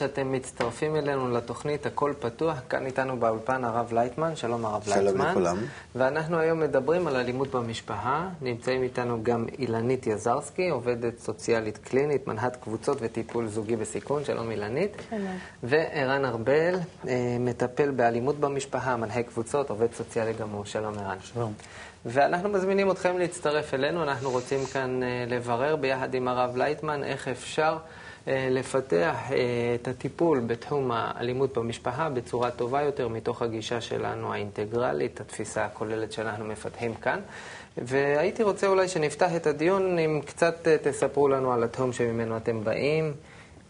שאתם מצטרפים אלינו לתוכנית הכל פתוח. כאן איתנו באולפן הרב לייטמן, שלום הרב שלום לייטמן. שלום לכולם. ואנחנו היום מדברים על אלימות במשפחה. נמצאים איתנו גם אילנית יזרסקי, עובדת סוציאלית קלינית, מנחת קבוצות וטיפול זוגי בסיכון. שלום אילנית. שלום. וערן ארבל, אה, מטפל באלימות במשפחה, מנחה קבוצות, עובד סוציאלי גם הוא. שלום ערן. שלום. ואנחנו מזמינים אתכם להצטרף אלינו. אנחנו רוצים כאן אה, לברר ביחד עם הרב לייטמן איך אפשר לפתח אה, את הטיפול בתחום האלימות במשפחה בצורה טובה יותר מתוך הגישה שלנו האינטגרלית, התפיסה הכוללת שאנחנו מפתחים כאן. והייתי רוצה אולי שנפתח את הדיון אם קצת אה, תספרו לנו על התחום שממנו אתם באים.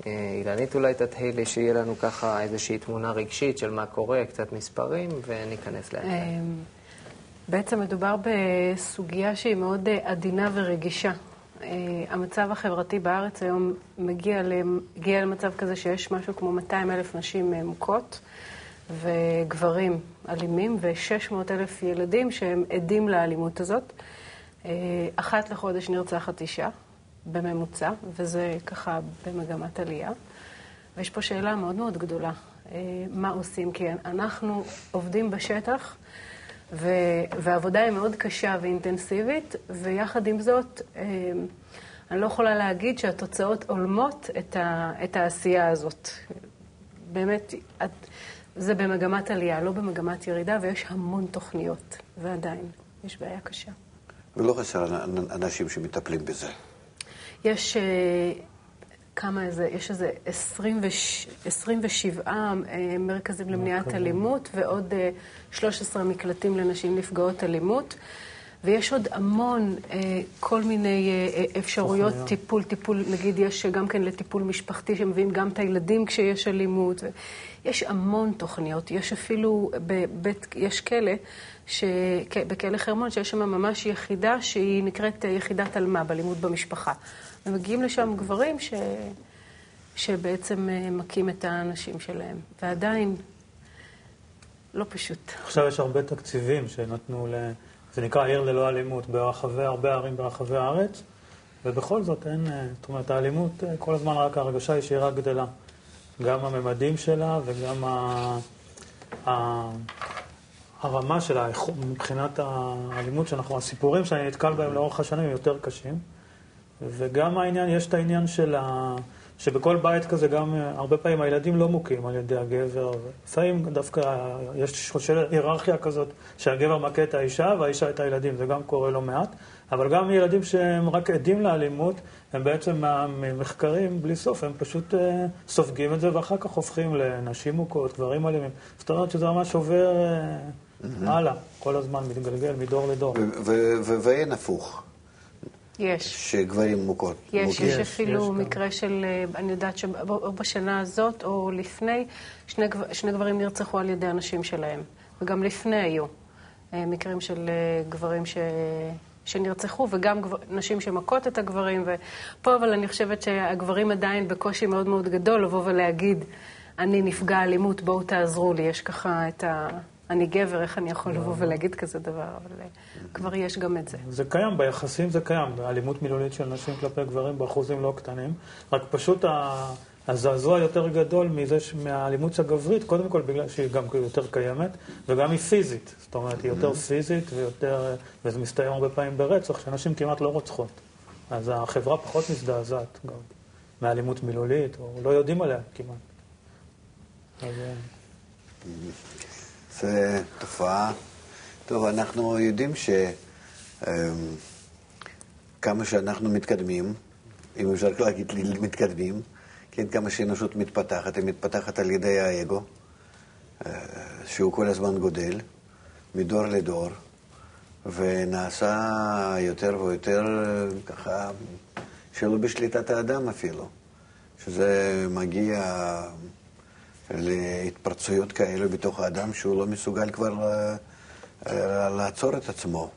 אה, אילנית אולי תתחילי, שיהיה לנו ככה איזושהי תמונה רגשית של מה קורה, קצת מספרים, וניכנס לאט. בעצם מדובר בסוגיה שהיא מאוד אה, עדינה ורגישה. אה, המצב החברתי בארץ היום מגיע, הגיע למצב כזה שיש משהו כמו 200 אלף נשים אה, מוכות וגברים אלימים ו-600 אלף ילדים שהם עדים לאלימות הזאת. אה, אחת לחודש נרצחת אישה בממוצע, וזה ככה במגמת עלייה. ויש פה שאלה מאוד מאוד גדולה, מה עושים? כי אנחנו עובדים בשטח, והעבודה היא מאוד קשה ואינטנסיבית, ויחד עם זאת, אה, אני לא יכולה להגיד שהתוצאות הולמות את, ה- את העשייה הזאת. באמת, את, זה במגמת עלייה, לא במגמת ירידה, ויש המון תוכניות, ועדיין, יש בעיה קשה. ולא חסר אנ- אנשים שמטפלים בזה. יש אה, כמה איזה, יש איזה 20 27 אה, מרכזים למניעת אלימות ועוד אה, 13 מקלטים לנשים נפגעות אלימות. ויש עוד המון אה, כל מיני אה, אה, אפשרויות תוכניות. טיפול, טיפול, נגיד יש גם כן לטיפול משפחתי שמביאים גם את הילדים כשיש אלימות. יש המון תוכניות, יש אפילו בבית, יש כלא, ש... בכלא חרמון, שיש שם ממש יחידה שהיא נקראת אה, יחידת אלמ"ב, אלימות במשפחה. ומגיעים לשם גברים ש... שבעצם אה, מכים את האנשים שלהם. ועדיין, לא פשוט. עכשיו יש הרבה תקציבים שנתנו ל... זה נקרא עיר ללא אלימות ברחבי, הרבה ערים ברחבי הארץ, ובכל זאת אין, אה, זאת אומרת, האלימות אה, כל הזמן רק ההרגשה היא שהיא רק גדלה. גם הממדים שלה וגם ה... ה... הרמה שלה, מבחינת האלימות שאנחנו, הסיפורים שאני נתקל בהם לאורך השנים הם יותר קשים. וגם העניין, יש את העניין של ה... שבכל בית כזה גם, הרבה פעמים הילדים לא מוכים על ידי הגבר. לפעמים דווקא יש היררכיה כזאת שהגבר מכה את האישה והאישה את הילדים, זה גם קורה לא מעט. אבל גם ילדים שהם רק עדים לאלימות, הם בעצם מהמחקרים בלי סוף, הם פשוט אה, סופגים את זה ואחר כך הופכים לנשים מוכות, גברים אלימים. זאת אומרת שזה ממש עובר אה, הלאה, כל הזמן מתגלגל מדור לדור. ואין הפוך, יש. שגברים מוכות. יש, מוכים. יש יש, אפילו יש גם. מקרה של, אה, אני יודעת שאו בשנה הזאת או לפני, שני, שני גברים נרצחו על ידי הנשים שלהם. וגם לפני היו אה, מקרים של אה, גברים ש... שנרצחו, וגם גבר, נשים שמכות את הגברים. ופה אבל אני חושבת שהגברים עדיין בקושי מאוד מאוד גדול לבוא ולהגיד, אני נפגע אלימות, בואו תעזרו לי. יש ככה את ה... אני גבר, איך אני יכול לבוא ולהגיד כזה דבר? אבל אה, כבר יש גם את זה. זה קיים, ביחסים זה קיים, אלימות מילולית של נשים כלפי גברים באחוזים לא קטנים, רק פשוט הזעזוע יותר גדול מזה, מהאלימות הגברית, קודם כל בגלל שהיא גם יותר קיימת, וגם היא פיזית, זאת אומרת, היא יותר פיזית ויותר, וזה מסתיים הרבה פעמים ברצח, שנשים כמעט לא רוצחות. אז החברה פחות מזדעזעת גם מאלימות מילולית, או לא יודעים עליה כמעט. אז, זו תופעה. טוב, אנחנו יודעים ש... אמ, שאנחנו מתקדמים, אם אפשר להגיד מתקדמים, כן, כמה שהאנושות מתפתחת, היא מתפתחת על ידי האגו, אה, שהוא כל הזמן גודל, מדור לדור, ונעשה יותר ויותר ככה, שלא בשליטת האדם אפילו, שזה מגיע להתפרצויות כאלה בתוך האדם שהוא לא מסוגל כבר אה, אה, לעצור את עצמו.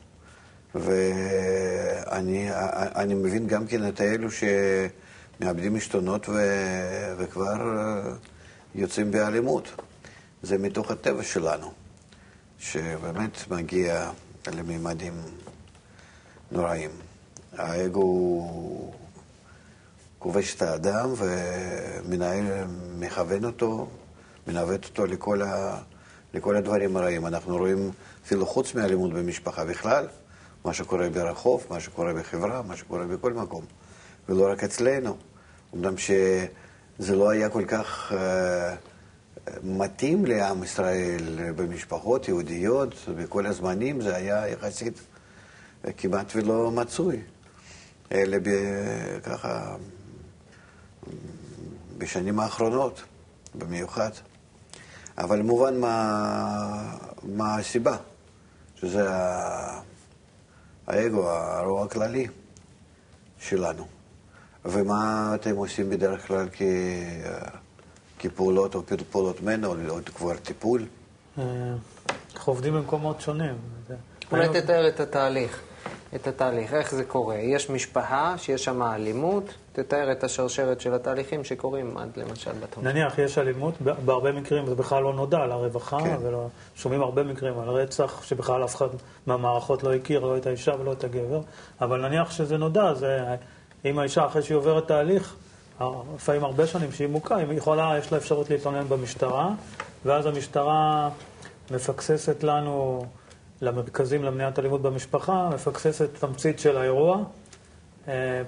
ואני אני מבין גם כן את האלו שמאבדים עשתונות ו, וכבר אה, יוצאים באלימות. זה מתוך הטבע שלנו, שבאמת מגיע לממדים נוראים. האגו כובש את האדם ומנהל, מכוון אותו, מנווט אותו לכל, ה, לכל הדברים הרעים. אנחנו רואים אפילו חוץ מאלימות במשפחה בכלל, מה שקורה ברחוב, מה שקורה בחברה, מה שקורה בכל מקום, ולא רק אצלנו. אמנם שזה לא היה כל כך uh, מתאים לעם ישראל במשפחות יהודיות, בכל הזמנים זה היה יחסית כמעט ולא מצוי, אלא ככה בשנים האחרונות במיוחד. אבל מובן מה, מה הסיבה, שזה האגו, הרוע הכללי שלנו. ומה אתם עושים בדרך כלל כ... כפעולות או כפעולות מנע או כבר טיפול? אה, אנחנו עובדים במקומות שונים. אולי תתאר את התהליך. את התהליך, איך זה קורה. יש משפחה שיש שם אלימות, תתאר את השרשרת של התהליכים שקורים עד למשל בתחום. נניח יש אלימות, בהרבה מקרים זה בכלל לא נודע לרווחה, כן. ולא, שומעים הרבה מקרים על רצח שבכלל אף אחד מהמערכות לא הכיר, לא את האישה ולא את הגבר, אבל נניח שזה נודע, זה אם האישה אחרי שהיא עוברת תהליך, לפעמים הרבה שנים שהיא מוכה, היא יכולה, יש לה אפשרות להתלונן במשטרה, ואז המשטרה מפקססת לנו למרכזים למניעת אלימות במשפחה, מפקססת תמצית של האירוע, אה,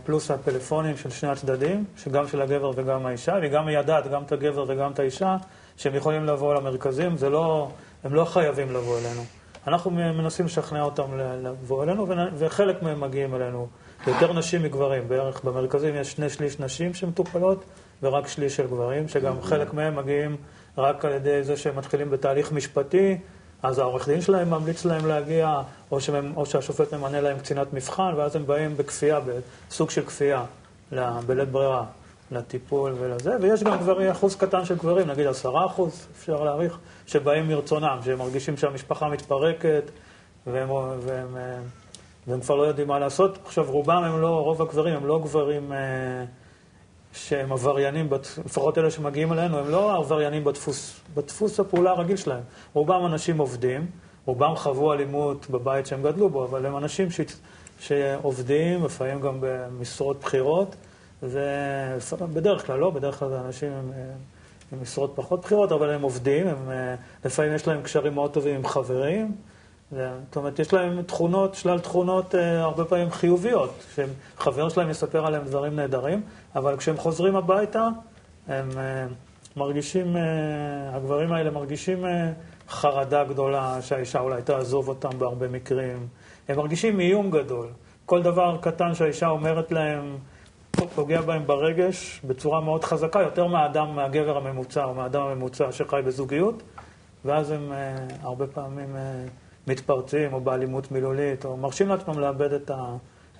פלוס הפלאפונים של שני הצדדים, שגם של הגבר וגם האישה, והיא גם מיידעת גם את הגבר וגם את האישה, שהם יכולים לבוא למרכזים, זה לא, הם לא חייבים לבוא אלינו. אנחנו מנסים לשכנע אותם לבוא אלינו, וחלק מהם מגיעים אלינו. יותר נשים מגברים, בערך במרכזים יש שני שליש נשים שמטופלות, ורק שליש של גברים, שגם חלק מהם מגיעים רק על ידי זה שהם מתחילים בתהליך משפטי, אז העורך דין שלהם ממליץ להם להגיע, או, שהם, או שהשופט ממנה להם קצינת מבחן, ואז הם באים בכפייה, בסוג של כפייה, בלית ברירה, לטיפול ולזה. ויש גם גברים, אחוז קטן של גברים, נגיד עשרה אחוז, אפשר להעריך, שבאים מרצונם, שהם מרגישים שהמשפחה מתפרקת, והם, והם, והם כבר לא יודעים מה לעשות. עכשיו, רובם הם לא, רוב הגברים הם לא גברים... אה, שהם עבריינים, לפחות אלה שמגיעים אלינו, הם לא עבריינים בדפוס, בדפוס הפעולה הרגיל שלהם. רובם אנשים עובדים, רובם חוו אלימות בבית שהם גדלו בו, אבל הם אנשים ש... שעובדים, לפעמים גם במשרות בכירות, ובדרך כלל לא, בדרך כלל אנשים עם, עם משרות פחות בכירות, אבל הם עובדים, הם, לפעמים יש להם קשרים מאוד טובים עם חברים. זאת אומרת, יש להם תכונות, שלל תכונות אה, הרבה פעמים חיוביות, שחבר שלהם יספר עליהם דברים נהדרים, אבל כשהם חוזרים הביתה, הם אה, מרגישים, אה, הגברים האלה מרגישים אה, חרדה גדולה שהאישה אולי תעזוב אותם בהרבה מקרים. הם מרגישים איום גדול. כל דבר קטן שהאישה אומרת להם, פוגע בהם ברגש בצורה מאוד חזקה, יותר מהאדם, מהגבר הממוצע או מהאדם הממוצע שחי בזוגיות, ואז הם הרבה פעמים מתפרצים או באלימות מילולית, או מרשים לעצמם לאבד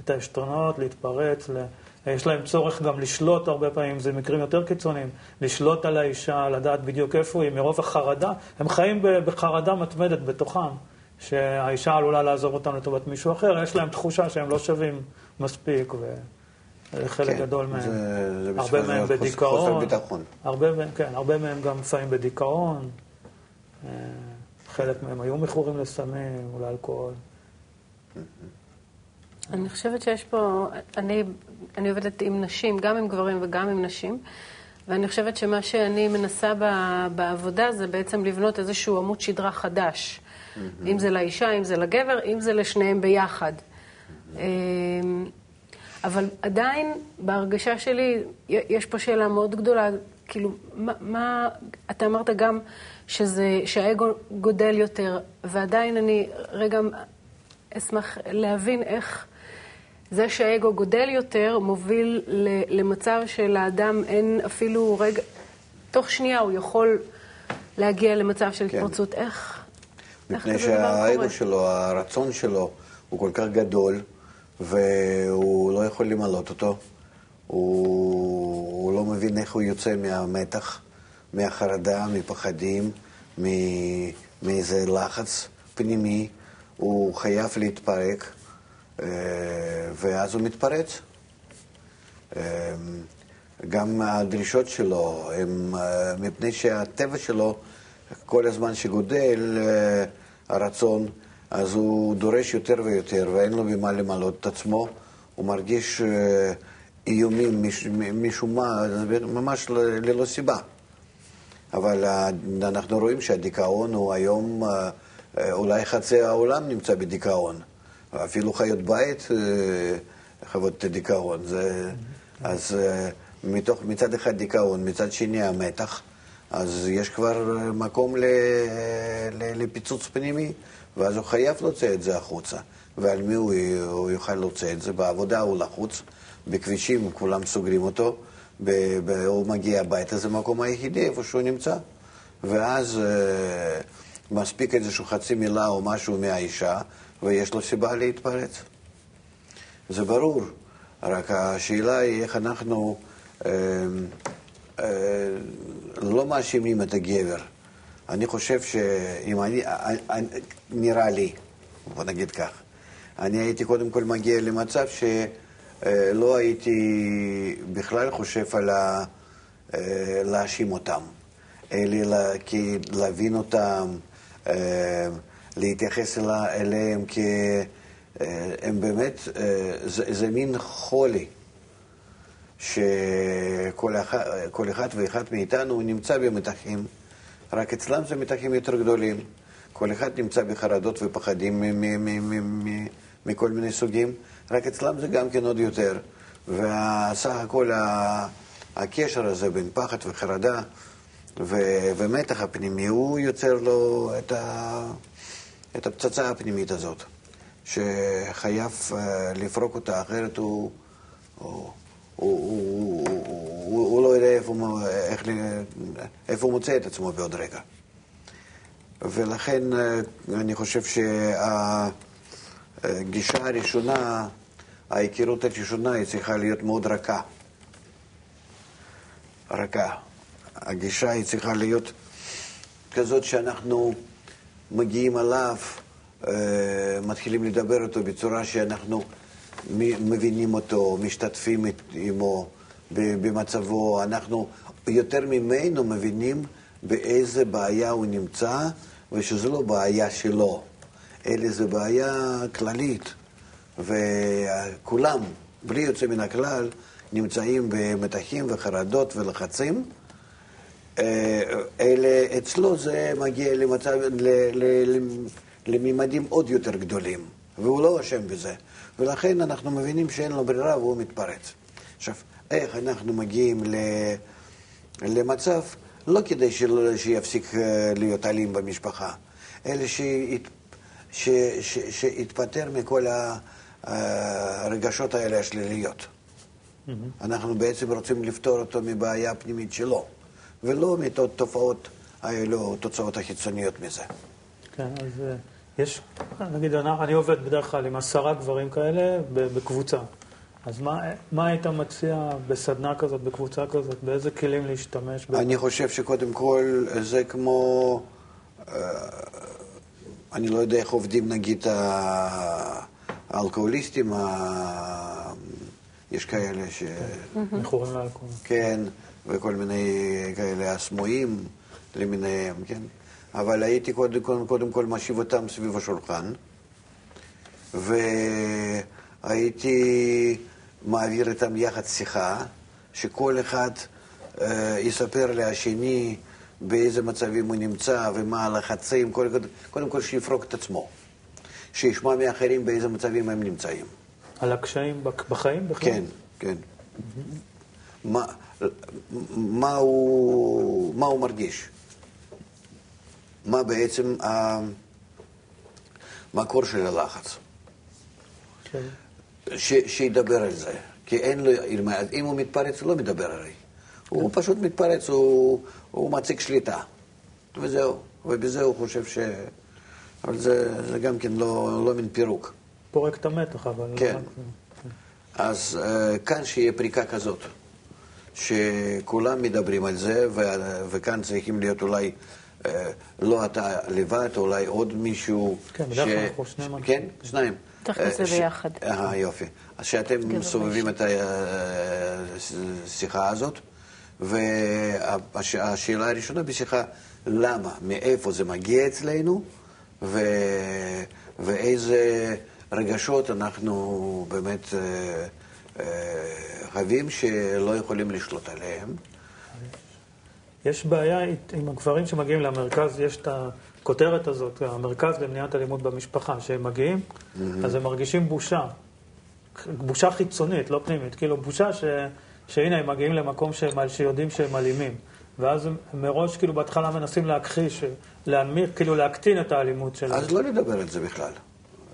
את העשתונות, להתפרץ, יש להם צורך גם לשלוט הרבה פעמים, זה מקרים יותר קיצוניים, לשלוט על האישה, לדעת בדיוק איפה היא, מרוב החרדה. הם חיים בחרדה מתמדת בתוכם, שהאישה עלולה לעזוב אותם לטובת מישהו אחר, יש להם תחושה שהם לא שווים מספיק, וחלק כן, גדול מהם, זה, זה הרבה מהם בדיכאון, הרבה, כן, הרבה מהם גם לפעמים בדיכאון, אה, חלק מהם היו מכורים לסמים או לאלכוהול. אני חושבת שיש פה, אני, אני עובדת עם נשים, גם עם גברים וגם עם נשים, ואני חושבת שמה שאני מנסה ב, בעבודה זה בעצם לבנות איזשהו עמוד שדרה חדש. אם זה לאישה, אם זה לגבר, אם זה לשניהם ביחד. אבל עדיין, בהרגשה שלי, יש פה שאלה מאוד גדולה, כאילו, מה, מה אתה אמרת גם שזה, שהאגו גודל יותר, ועדיין אני רגע אשמח להבין איך... זה שהאגו גודל יותר מוביל למצב שלאדם אין אפילו רגע, תוך שנייה הוא יכול להגיע למצב של כן. התפרצות. איך, איך כזה דבר קורה? מפני שהאגו שלו, הרצון שלו, הוא כל כך גדול, והוא לא יכול למלות אותו. הוא, הוא לא מבין איך הוא יוצא מהמתח, מהחרדה, מפחדים, מאיזה לחץ פנימי. הוא חייב להתפרק. אה, ואז הוא מתפרץ. אה, גם הדרישות שלו הם אה, מפני שהטבע שלו, כל הזמן שגודל הרצון, אז הוא דורש יותר ויותר, ואין לו במה למלות את עצמו. הוא מרגיש איומים מש, משום מה, ממש ללא סיבה. אבל אנחנו רואים שהדיכאון הוא היום, אה, אה, אולי חצי העולם נמצא בדיכאון. אפילו חיות בית אה, חוות את הדיכאון. זה, אז אה, מתוך, מצד אחד דיכאון, מצד שני המתח, אז יש כבר אה, מקום ל, ל, לפיצוץ פנימי, ואז הוא חייב להוציא את זה החוצה. ועל מי הוא, הוא יוכל להוציא את זה? בעבודה הוא לחוץ, בכבישים כולם סוגרים אותו, ב, ב, הוא מגיע הביתה, זה המקום היחידי איפה שהוא נמצא. ואז אה, מספיק איזושהי חצי מילה או משהו מהאישה, ויש לו סיבה להתפרץ. זה ברור, רק השאלה היא איך אנחנו אה, אה, לא מאשימים את הגבר. אני חושב שאם אני, אה, אה, נראה לי, בוא נגיד כך, אני הייתי קודם כל מגיע למצב שלא הייתי בכלל חושב על ה... אה, להאשים אותם, אלא להבין אותם, אה, להתייחס אליהם כהם באמת, אה, זה, זה מין חולי, שכל אחד, אחד ואחד מאיתנו נמצא במתחים, רק אצלם זה מתחים יותר גדולים. כל אחד נמצא בחרדות ופחדים מכל מיני סוגים, רק אצלם זה גם כן עוד יותר. וסך הכל הקשר הזה בין פחד וחרדה ומתח הפנימי, הוא יוצר לו את, ה- את הפצצה הפנימית הזאת, שחייב אה, לפרוק אותה, אחרת הוא, הוא, הוא, הוא, לא יודע איפה, איך, איפה הוא מוצא את עצמו בעוד רגע. ולכן אה, אני חושב שהגישה הראשונה, ההיכרות הראשונה, היא צריכה להיות מאוד רכה. רכה. הגישה היא צריכה להיות כזאת שאנחנו מגיעים אליו, אה, מתחילים לדבר איתו בצורה שאנחנו מבינים אותו, משתתפים עמו במצבו, אנחנו יותר ממנו מבינים באיזה בעיה הוא נמצא, ושזו לא בעיה שלו, אלא זו בעיה כללית. וכולם, בלי יוצא מן הכלל, נמצאים במתחים וחרדות ולחצים. אה, אלה, אצלו זה מגיע למצב, ל, ל, ל, לממדים עוד יותר גדולים, והוא לא אשם בזה. ולכן אנחנו מבינים שאין לו ברירה והוא מתפרץ. עכשיו, איך אנחנו מגיעים ל, למצב, לא כדי שלא, שיפסיק אה, להיות אלים במשפחה, אלא שית, ש, ש, שיתפטר מכל ה- הרגשות האלה השליליות. אנחנו בעצם רוצים לפתור אותו מבעיה הפנימית שלו, ולא מתופעות האלו, תוצאות החיצוניות מזה. כן, אז אה, יש, נגיד, אני, אני עובד בדרך כלל עם עשרה גברים כאלה בקבוצה. אז מה, מה היית מציע בסדנה כזאת, בקבוצה כזאת, באיזה כלים להשתמש? אני חושב שקודם כל זה כמו, אה, אני לא יודע איך עובדים נגיד האלכוהוליסטים, ה- יש כאלה ש... מכורים לאלכוהול. כן, וכל מיני כאלה הסמויים למיניהם, כן? אבל הייתי קודם, קודם, קודם כל משיב אותם סביב השולחן, והייתי מעביר איתם יחד שיחה, שכל אחד אה, יספר לשני באיזה מצבים הוא נמצא ומה הלחצים, קודם, קודם כל שיפרוק את עצמו, שישמע מאחרים באיזה מצבים הם נמצאים. על הקשיים בק- בחיים בכלל? כן, כן. מה, מה, הוא, מה הוא מרגיש? מה בעצם המקור של הלחץ? של- ש, שידבר על זה. כי אין לו, אם הוא מתפרץ, הוא לא מדבר הרי. הוא פשוט מתפרץ, הוא, הוא מציג שליטה. וזהו. ובזה הוא חושב ש... אבל זה, זה גם כן לא, לא מין פירוק. פורק את המתח, אבל... כן. אז uh, כאן שיהיה פריקה כזאת, שכולם מדברים על זה, ו- וכאן צריכים להיות אולי, uh, לא אתה לבד, אולי עוד מישהו. כן, בדרך כלל אנחנו שני אנשים. כן, שניים. צריך אה, לעשות ש- ביחד. אה, יופי. אז שאתם מסובבים את השיחה הזאת, והשאלה הראשונה בשיחה, למה, מאיפה זה מגיע אצלנו, ו... ואיזה רגשות אנחנו באמת אה, רבים שלא יכולים לשלוט עליהם. יש בעיה עם הגברים שמגיעים למרכז, יש את הכותרת הזאת, המרכז למניעת אלימות במשפחה, שהם מגיעים. אז הם מרגישים בושה. בושה חיצונית, לא פנימית, כאילו בושה ש, שהנה הם מגיעים למקום שהם, שיודעים שהם אלימים. ואז הם מראש, כאילו, בהתחלה מנסים להכחיש, להנמיך, כאילו, להקטין את האלימות שלהם. אז לא לדבר על זה בכלל.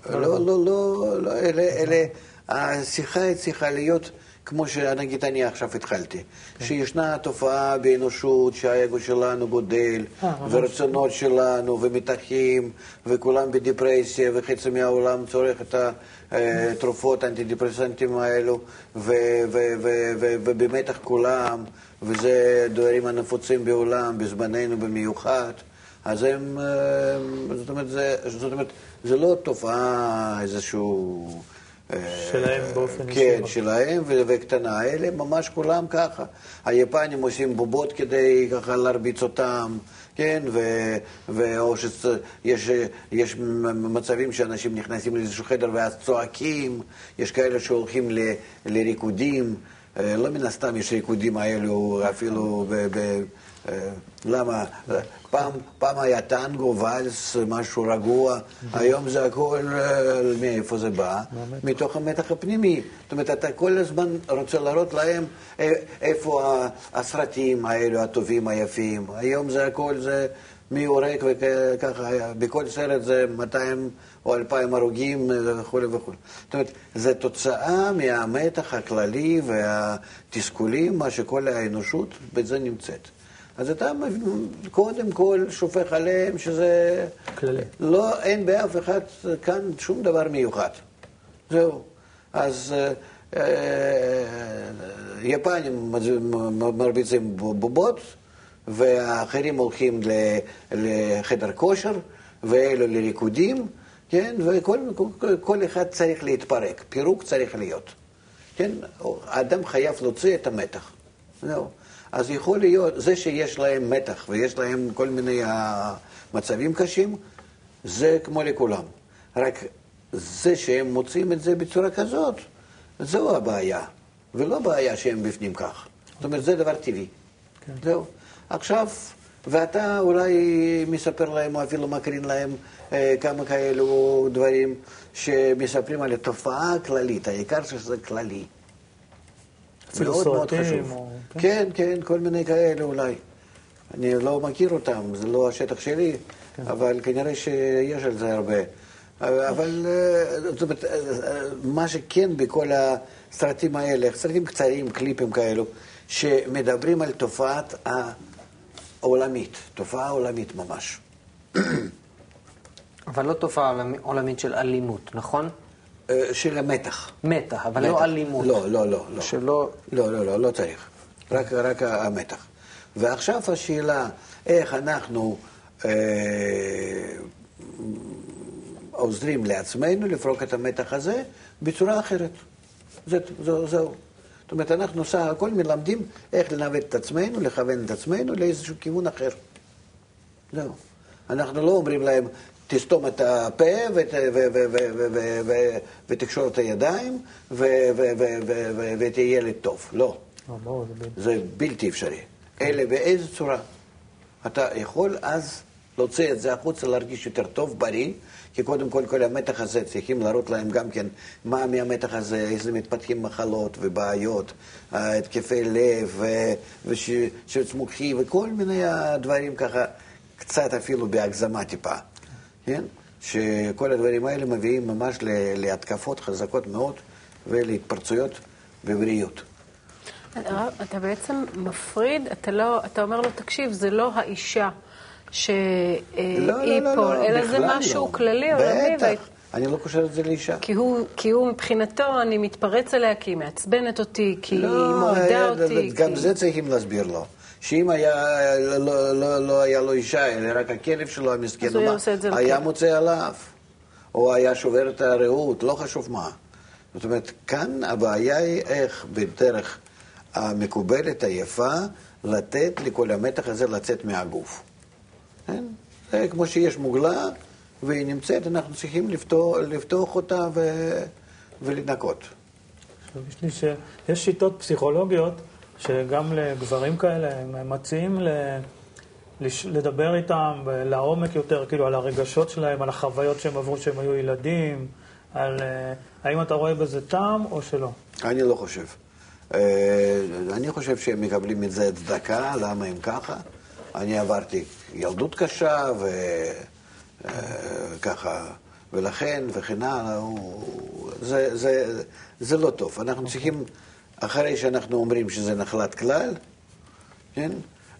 לא, לא, לא, לא, לא אלה, השיחה צריכה להיות... כמו שנגיד אני עכשיו התחלתי, כן. שישנה תופעה באנושות שהאגו שלנו גודל, אה, ורצונות שלנו, ומתחים, וכולם בדיפרסיה, וחצי מהעולם צורך את התרופות האנטי-דיפרסנטים האלו, ובמתח כולם, וזה דברים הנפוצים בעולם, בזמננו במיוחד. אז הם, אה, זאת אומרת, זה, זאת אומרת, זה לא תופעה איזשהו... שלהם באופן אישי. כן, שלהם וקטנה. אלה ממש כולם ככה. היפנים עושים בובות כדי ככה להרביץ אותם, כן, ו, או שיש יש מצבים שאנשים נכנסים לאיזשהו חדר ואז צועקים, יש כאלה שהולכים ל, לריקודים, אה, לא מן הסתם יש ריקודים האלו אפילו ב... ב למה? פעם, פעם היה טנגו, ואלס, משהו רגוע, היום זה הכל, אה, מאיפה זה בא? מתוך המתח הפנימי. זאת אומרת, אתה כל הזמן רוצה להראות להם אה, איפה הסרטים האלו, הטובים, היפים. היום זה הכל, זה מי הורג וככה, בכל סרט זה 200 או 2,000 הרוגים וכולי וכולי. זאת אומרת, זו תוצאה מהמתח הכללי והתסכולים, מה שכל האנושות בזה נמצאת. אז אתה קודם כל שופך עליהם שזה... כללי. לא, אין באף אחד כאן שום דבר מיוחד. זהו. אז אה, אה, יפנים מרביצים בובות, והאחרים הולכים לחדר כושר, ואלו לריקודים, כן? וכל כל אחד צריך להתפרק, פירוק צריך להיות. כן? האדם חייב להוציא את המתח. זהו. אז יכול להיות, זה שיש להם מתח ויש להם כל מיני מצבים קשים, זה כמו לכולם. רק זה שהם מוצאים את זה בצורה כזאת, זו הבעיה, ולא בעיה שהם בפנים כך. זאת אומרת, זה דבר טבעי. כן. זהו. עכשיו, ואתה אולי מספר להם, או אפילו מקרין להם אה, כמה כאלו דברים שמספרים על התופעה הכללית, העיקר שזה כללי. מאוד מאוד חשוב. או... כן? כן, כן, כל מיני כאלה אולי. אני לא מכיר אותם, זה לא השטח שלי, כן. אבל כנראה שיש על זה הרבה. אבל אה, זאת אומרת, אה, מה שכן בכל הסרטים האלה, סרטים קצרים, קליפים כאלו, שמדברים על תופעת העולמית, תופעה עולמית ממש. אבל לא תופעה עולמית של אלימות, נכון? אה, של המתח. מתח, אבל לא. לא אלימות. לא, לא, לא. לא. שלא... לא, לא, לא, לא צריך. רק, רק המתח. ועכשיו השאלה, איך אנחנו אה, עוזרים לעצמנו לפרוק את המתח הזה בצורה אחרת. זה, זה, זהו. זאת אומרת, אנחנו סך הכל מלמדים איך לנווט את עצמנו, לכוון את עצמנו לאיזשהו כיוון אחר. זהו. אנחנו לא אומרים להם, תסתום את הפה ותקשור את הידיים ותהיה ילד טוב. לא. זה בלתי אפשרי. אלא באיזה צורה. אתה יכול אז להוציא את זה החוצה, להרגיש יותר טוב, בריא, כי קודם כל כל המתח הזה, צריכים להראות להם גם כן מה מהמתח הזה, איזה מתפתחים מחלות ובעיות, התקפי לב ושרץ מוחי וכל מיני דברים ככה, קצת אפילו בהגזמה טיפה. כן? שכל הדברים האלה מביאים ממש להתקפות חזקות מאוד ולהתפרצויות בבריאות. אתה בעצם מפריד, אתה, לא, אתה אומר לו, תקשיב, זה לא האישה שהיא לא, לא, לא, פה, לא, אלא זה משהו לא. כללי עולמי. בטח, אני לא קושר את זה לאישה. כי הוא, כי הוא מבחינתו, אני מתפרץ עליה כי היא מעצבנת אותי, כי לא, היא מורידה אותי. גם כי... זה צריכים להסביר לו. שאם היה, לא, לא, לא, לא היה לו אישה, אלא רק הכלב שלו המסכן, אז הוא היה עושה את זה היה מוצא עליו, או היה שובר את הרעות, לא חשוב מה. זאת אומרת, כאן הבעיה היא איך בדרך המקובלת, היפה, לתת לכל המתח הזה לצאת מהגוף. כן? זה כמו שיש מוגלה והיא נמצאת, אנחנו צריכים לפתוח, לפתוח אותה ו... ולנקות. יש לי ש... יש שיטות פסיכולוגיות שגם לגברים כאלה, הם מציעים ל... לדבר איתם לעומק יותר, כאילו על הרגשות שלהם, על החוויות שהם עברו כשהם היו ילדים, על אה, האם אתה רואה בזה טעם או שלא? אני לא חושב. אה, אני חושב שהם מקבלים את זה צדקה, למה הם ככה. אני עברתי ילדות קשה וככה, ולכן וכן הלאה, זה, זה, זה לא טוב. אנחנו צריכים, אחרי שאנחנו אומרים שזה נחלת כלל, כן?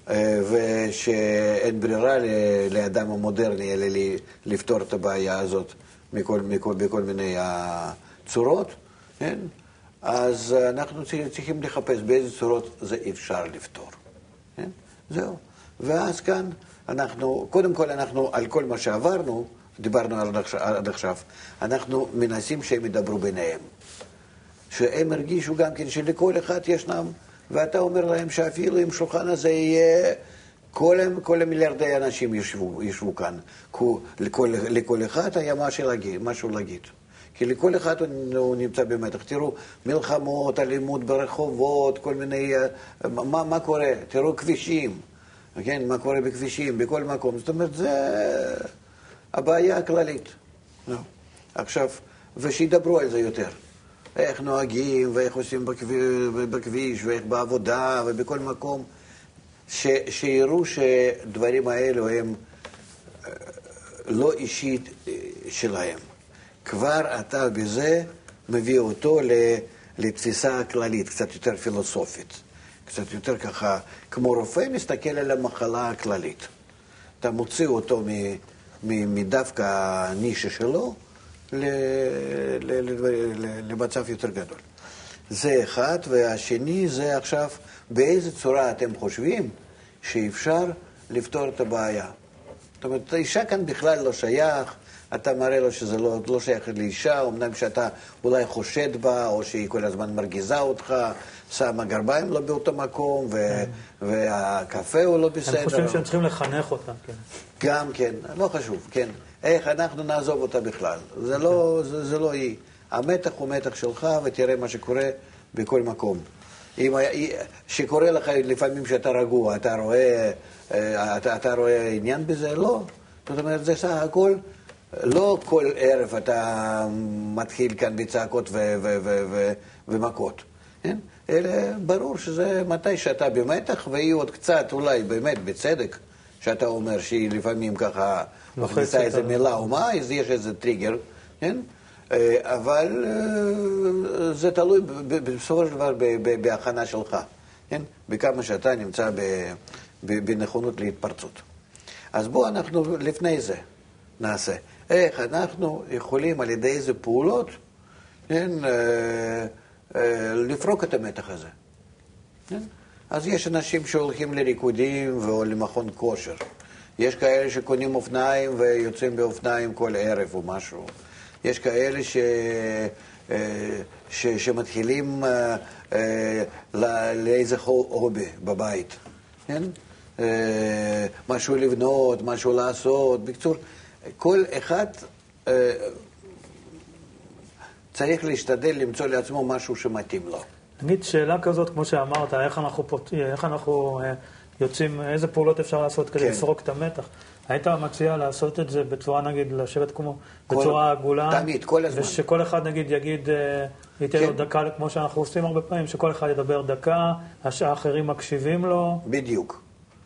אה, ושאין ברירה לאדם המודרני אלא לפתור את הבעיה הזאת מכל, מכל, בכל מיני צורות, כן? אז אנחנו צריכים לחפש באיזה צורות זה אפשר לפתור. כן? זהו. ואז כאן אנחנו, קודם כל אנחנו, על כל מה שעברנו, דיברנו עד עכשיו, אנחנו מנסים שהם ידברו ביניהם. שהם הרגישו גם כן שלכל אחד ישנם, ואתה אומר להם שאפילו אם שולחן הזה יהיה, כל, כל המיליארדי אנשים ישבו, ישבו כאן, לכל, לכל אחד היה משהו להגיד. משהו להגיד. כי לכל אחד הוא נמצא במתח. תראו, מלחמות, אלימות ברחובות, כל מיני... מה, מה קורה? תראו כבישים, כן? מה קורה בכבישים, בכל מקום. זאת אומרת, זה הבעיה הכללית. לא. עכשיו, ושידברו על זה יותר. איך נוהגים, ואיך עושים בכביש, ואיך בעבודה, ובכל מקום. ש, שיראו שדברים האלו הם אה, לא אישית אה, שלהם. כבר אתה בזה מביא אותו לתפיסה הכללית, קצת יותר פילוסופית. קצת יותר ככה, כמו רופא מסתכל על המחלה הכללית. אתה מוציא אותו מדווקא הנישה שלו למצב יותר גדול. זה אחד, והשני זה עכשיו, באיזה צורה אתם חושבים שאפשר לפתור את הבעיה. זאת אומרת, האישה כאן בכלל לא שייך, אתה מראה לו שזה לא, לא שייך לאישה, אמנם שאתה אולי חושד בה, או שהיא כל הזמן מרגיזה אותך, שמה גרביים לא באותו מקום, ו, כן. והקפה הוא לא בסדר. הם חושבים שהם צריכים לחנך אותה, כן. גם כן, לא חשוב, כן. איך אנחנו נעזוב אותה בכלל. זה לא, זה, זה לא היא. המתח הוא מתח שלך, ותראה מה שקורה בכל מקום. אם, שקורה לך לפעמים שאתה רגוע, אתה רואה, אה, אתה, אתה רואה עניין בזה? לא. זאת אומרת, זה סך הכל, לא כל ערב אתה מתחיל כאן בצעקות ו- ו- ו- ו- ומכות, כן? אלא ברור שזה מתי שאתה במתח, והיא עוד קצת, אולי באמת בצדק, שאתה אומר שהיא לפעמים ככה מכניסה איזה מילה או מה, אז יש איזה טריגר, כן? אה, אבל אה, זה תלוי בסופו של דבר בהכנה שלך, כן? בכמה שאתה נמצא בנכונות להתפרצות. אז בואו אנחנו לפני זה נעשה. איך אנחנו יכולים על ידי איזה פעולות, כן, אה, לפרוק את המתח הזה. כן? אז יש אנשים שהולכים לריקודים או למכון כושר. יש כאלה שקונים אופניים ויוצאים באופניים כל ערב או משהו. יש כאלה ש... אה, ש... שמתחילים אה, אה, לאיזה הובי בבית, כן? משהו לבנות, משהו לעשות. בקיצור, כל אחד צריך להשתדל למצוא לעצמו משהו שמתאים לו. נגיד שאלה כזאת, כמו שאמרת, איך אנחנו, פות... איך אנחנו יוצאים, איזה פעולות אפשר לעשות כדי כן. לפרוק את המתח? היית מציע לעשות את זה בצורה, נגיד, לשבת כמו, כל, בצורה עגולה? תמיד, כל הזמן. ושכל אחד, נגיד, יגיד, אה, ייתן כן. לו דקה, כמו שאנחנו עושים הרבה פעמים, שכל אחד ידבר דקה, האחרים מקשיבים לו. בדיוק.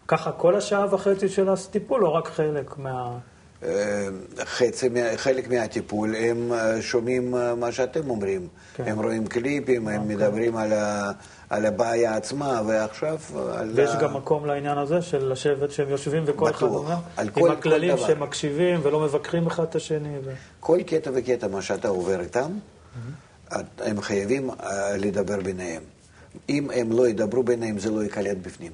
ככה כל השעה וחצי של הטיפול, או רק חלק מה... אה, חצי, חלק מהטיפול, הם אה, שומעים מה שאתם אומרים. כן. הם רואים קליפים, הם אוקיי. מדברים על ה... על הבעיה עצמה, ועכשיו על... ויש ה... גם מקום לעניין הזה של לשבת שהם יושבים וכל אחד אומר, עם כל, הכללים שהם מקשיבים ולא מבקרים אחד את השני. ו... כל קטע וקטע מה שאתה עובר איתם, mm-hmm. הם חייבים uh, לדבר ביניהם. אם הם לא ידברו ביניהם, זה לא ייקלט בפנים.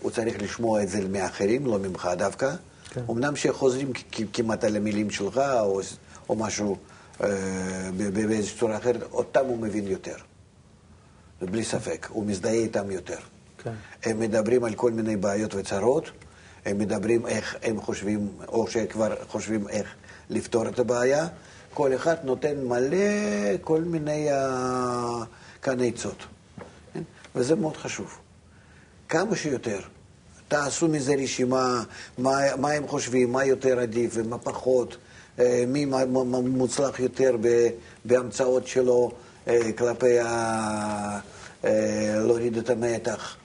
הוא צריך לשמוע את זה מאחרים, לא ממך דווקא. כן. אמנם שחוזרים כמעט על המילים שלך, או, או משהו אה, באיזושהי צורה אחרת, אותם הוא מבין יותר. בלי ספק, הוא מזדהה איתם יותר. כן. הם מדברים על כל מיני בעיות וצרות, הם מדברים איך הם חושבים, או שכבר חושבים איך לפתור את הבעיה, כל אחד נותן מלא כל מיני כאן עצות. כן? וזה מאוד חשוב. כמה שיותר. תעשו מזה רשימה, מה, מה הם חושבים, מה יותר עדיף ומה פחות, אה, מי מוצלח יותר בהמצאות שלו אה, כלפי ה... אה, להוריד את המתח.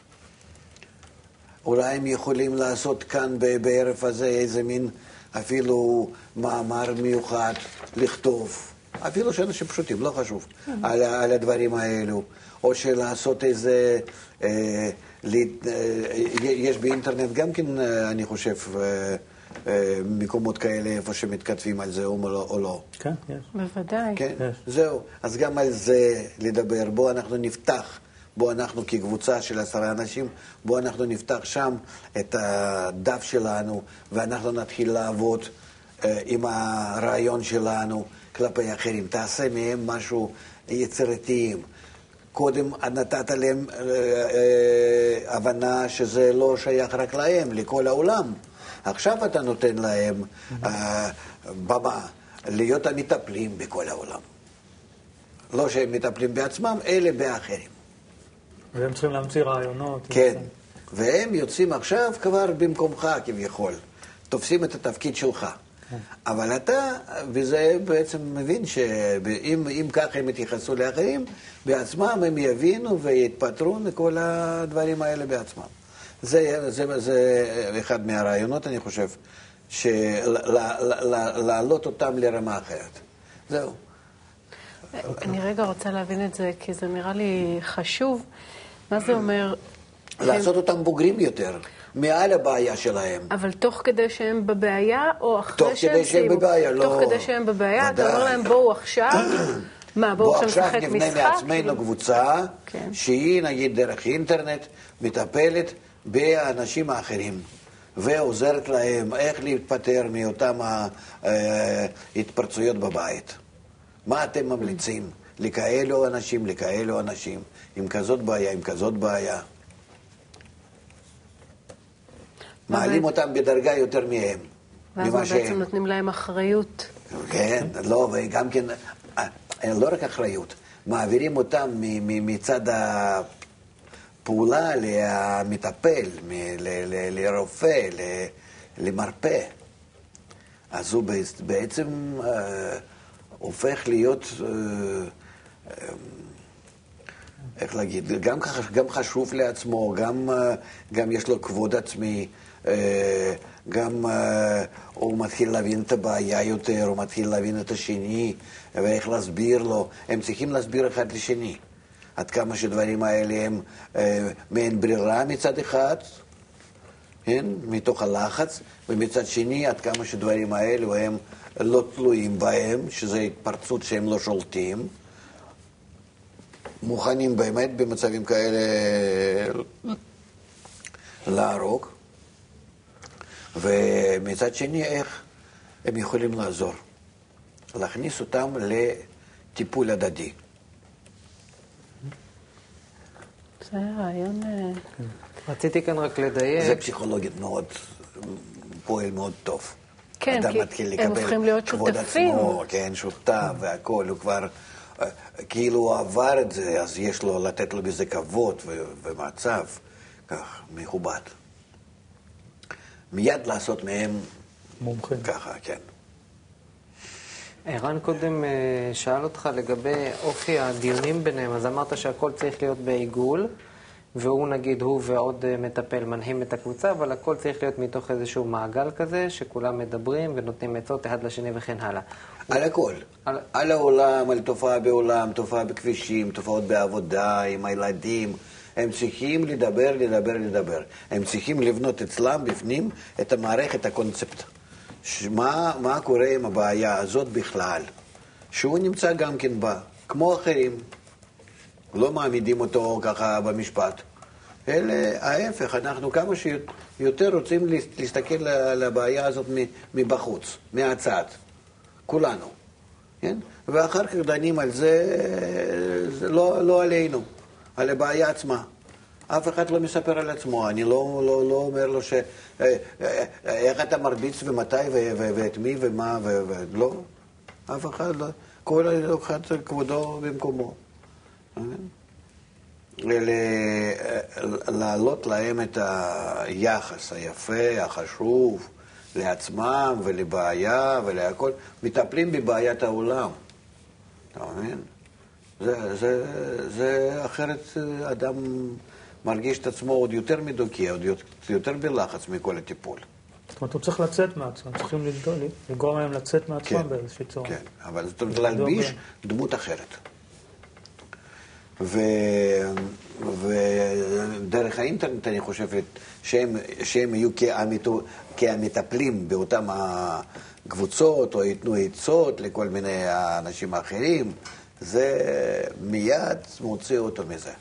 אולי הם יכולים לעשות כאן בערב הזה איזה מין אפילו מאמר מיוחד, לכתוב, אפילו שאנשים פשוטים, לא חשוב, על, על הדברים האלו, או שלעשות איזה... אה, יש באינטרנט גם כן, אה, אני חושב, אה, אה, מקומות כאלה איפה שמתכתבים על זה או לא. או לא. כן, יש. בוודאי. כן, יש. זהו. אז גם על זה לדבר. בואו אנחנו נפתח, בואו אנחנו כקבוצה של עשרה אנשים, בואו אנחנו נפתח שם את הדף שלנו, ואנחנו נתחיל לעבוד עם הרעיון שלנו כלפי אחרים. תעשה מהם משהו יצירתיים. קודם נתת להם אה, אה, הבנה שזה לא שייך רק להם, לכל העולם. עכשיו אתה נותן להם אה, במה להיות המטפלים בכל העולם. לא שהם מטפלים בעצמם, אלה באחרים. והם צריכים להמציא רעיונות. כן, והם יוצאים עכשיו כבר במקומך כביכול. תופסים את התפקיד שלך. אבל אתה, וזה בעצם מבין שאם ככה הם יתייחסו לאחרים, בעצמם הם יבינו ויתפטרו מכל הדברים האלה בעצמם. זה, זה, זה אחד מהרעיונות, אני חושב, להעלות אותם לרמה אחרת. זהו. אני רגע רוצה להבין את זה, כי זה נראה לי חשוב. מה זה אומר? לעשות אותם בוגרים יותר. מעל הבעיה שלהם. אבל תוך כדי שהם בבעיה, או אחרי שהם? תוך כדי שהם בבעיה, לא. תוך כדי שהם בבעיה, אתה אומר להם, בואו עכשיו, מה, בואו עכשיו נשחק משחק? בואו עכשיו נבנה מעצמנו קבוצה, כן. שהיא, נגיד, דרך אינטרנט, מטפלת באנשים האחרים. ועוזרת להם איך להתפטר מאותן ההתפרצויות בבית. מה אתם ממליצים לכאלו אנשים, לכאלו אנשים, עם כזאת בעיה, עם כזאת בעיה? מעלים אותם בדרגה יותר מהם. ואז בעצם שהם. נותנים להם אחריות. כן, לא, וגם כן, אה, לא רק אחריות, מעבירים אותם מצד הפעולה למטפל, לרופא, למרפא. אז הוא בעצם אה, הופך להיות, אה, אה, איך להגיד, גם, גם חשוב לעצמו, גם, אה, גם יש לו כבוד עצמי. אה, גם אה, הוא מתחיל להבין את הבעיה יותר, הוא מתחיל להבין את השני, ואיך להסביר לו. הם צריכים להסביר אחד לשני. עד כמה שדברים האלה הם אה, מעין ברירה מצד אחד, כן, מתוך הלחץ, ומצד שני, עד כמה שדברים האלו הם לא תלויים בהם, שזו התפרצות שהם לא שולטים. מוכנים באמת במצבים כאלה להרוג. ומצד שני, איך הם יכולים לעזור? להכניס אותם לטיפול הדדי. זה רעיון... אה, רציתי כאן רק לדייק. זה פסיכולוגית מאוד, פועל מאוד טוב. כן, כי הם הופכים להיות שותפים. עצמו, כן, שותף והכול, הוא כבר אה, כאילו הוא עבר את זה, אז יש לו לתת לו בזה כבוד ומצב כך מכובד. מיד לעשות מהם מומחים. ככה, כן. ערן קודם אה, שאל אותך לגבי אופי הדיונים ביניהם, אז אמרת שהכל צריך להיות בעיגול, והוא נגיד, הוא ועוד אה, מטפל מנהים את הקבוצה, אבל הכל צריך להיות מתוך איזשהו מעגל כזה, שכולם מדברים ונותנים עצות אחד לשני וכן הלאה. על הכל. על... על העולם, על תופעה בעולם, תופעה בכבישים, תופעות בעבודה, עם הילדים. הם צריכים לדבר, לדבר, לדבר. הם צריכים לבנות אצלם בפנים את המערכת, הקונספט. מה, מה קורה עם הבעיה הזאת בכלל? שהוא נמצא גם כן בה, כמו אחרים. לא מעמידים אותו ככה במשפט. אלא ההפך, אנחנו כמה שיותר רוצים להסתכל על הבעיה הזאת מבחוץ, מהצד. כולנו. כן? ואחר כך דנים על זה, זה לא, לא עלינו. על הבעיה עצמה. אף אחד לא מספר על עצמו, אני לא, לא, לא אומר לו ש... אה, אה, איך אתה מרביץ ומתי ואת מי ומה ולא. אף אחד לא, כל אחד כבודו במקומו. להעלות להם את היחס היפה, החשוב, לעצמם ולבעיה ולהכל, מטפלים בבעיית העולם. אתה מבין? זה, זה, זה אחרת אדם מרגיש את עצמו עוד יותר מדוכא, עוד יותר בלחץ מכל הטיפול. זאת אומרת, הוא צריך לצאת מעצמם, צריכים לגרום להם לצאת מעצמם כן, באיזושהי צורה. כן, אבל זאת אומרת להלביש דמות אחרת. ו... ודרך האינטרנט אני חושב שהם, שהם יהיו כהמטו... כהמטפלים באותם הקבוצות, או ייתנו עצות לכל מיני אנשים אחרים, זה מיד מוציא אותו מזה.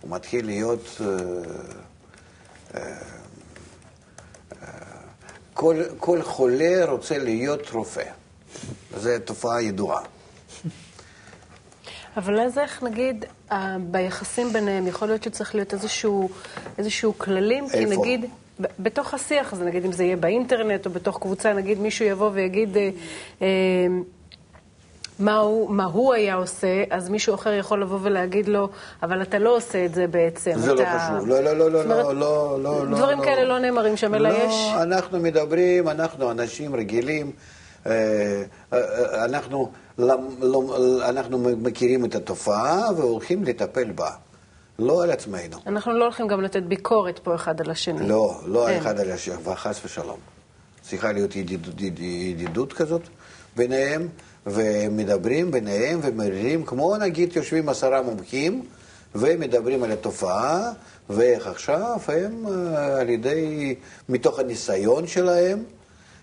הוא מתחיל להיות... אה, אה, כל, כל חולה רוצה להיות רופא. זו תופעה ידועה. אבל אז איך, נגיד, ביחסים ביניהם, יכול להיות שצריך להיות איזשהו, איזשהו כללים? איפה? כי נגיד, בתוך השיח הזה, נגיד אם זה יהיה באינטרנט או בתוך קבוצה, נגיד מישהו יבוא ויגיד... אה, אה, מה הוא, מה הוא היה עושה, אז מישהו אחר יכול לבוא ולהגיד לו, אבל אתה לא עושה את זה בעצם. זה. לא חשוב. לא, לא, לא, לא, לא, לא, לא. דברים לא, כאלה לא נאמרים שם, אלא לא, יש... לא, אנחנו מדברים, אנחנו אנשים רגילים, אה, אה, אנחנו, לא, אנחנו מכירים את התופעה והולכים לטפל בה. לא על עצמנו. אנחנו לא הולכים גם לתת ביקורת פה אחד על השני. לא, לא אין. אחד על השני, וחס ושלום. צריכה להיות ידידות, ידידות כזאת ביניהם. ומדברים ביניהם ומרירים, כמו נגיד יושבים עשרה מומחים ומדברים על התופעה, ואיך עכשיו הם אה, על ידי, מתוך הניסיון שלהם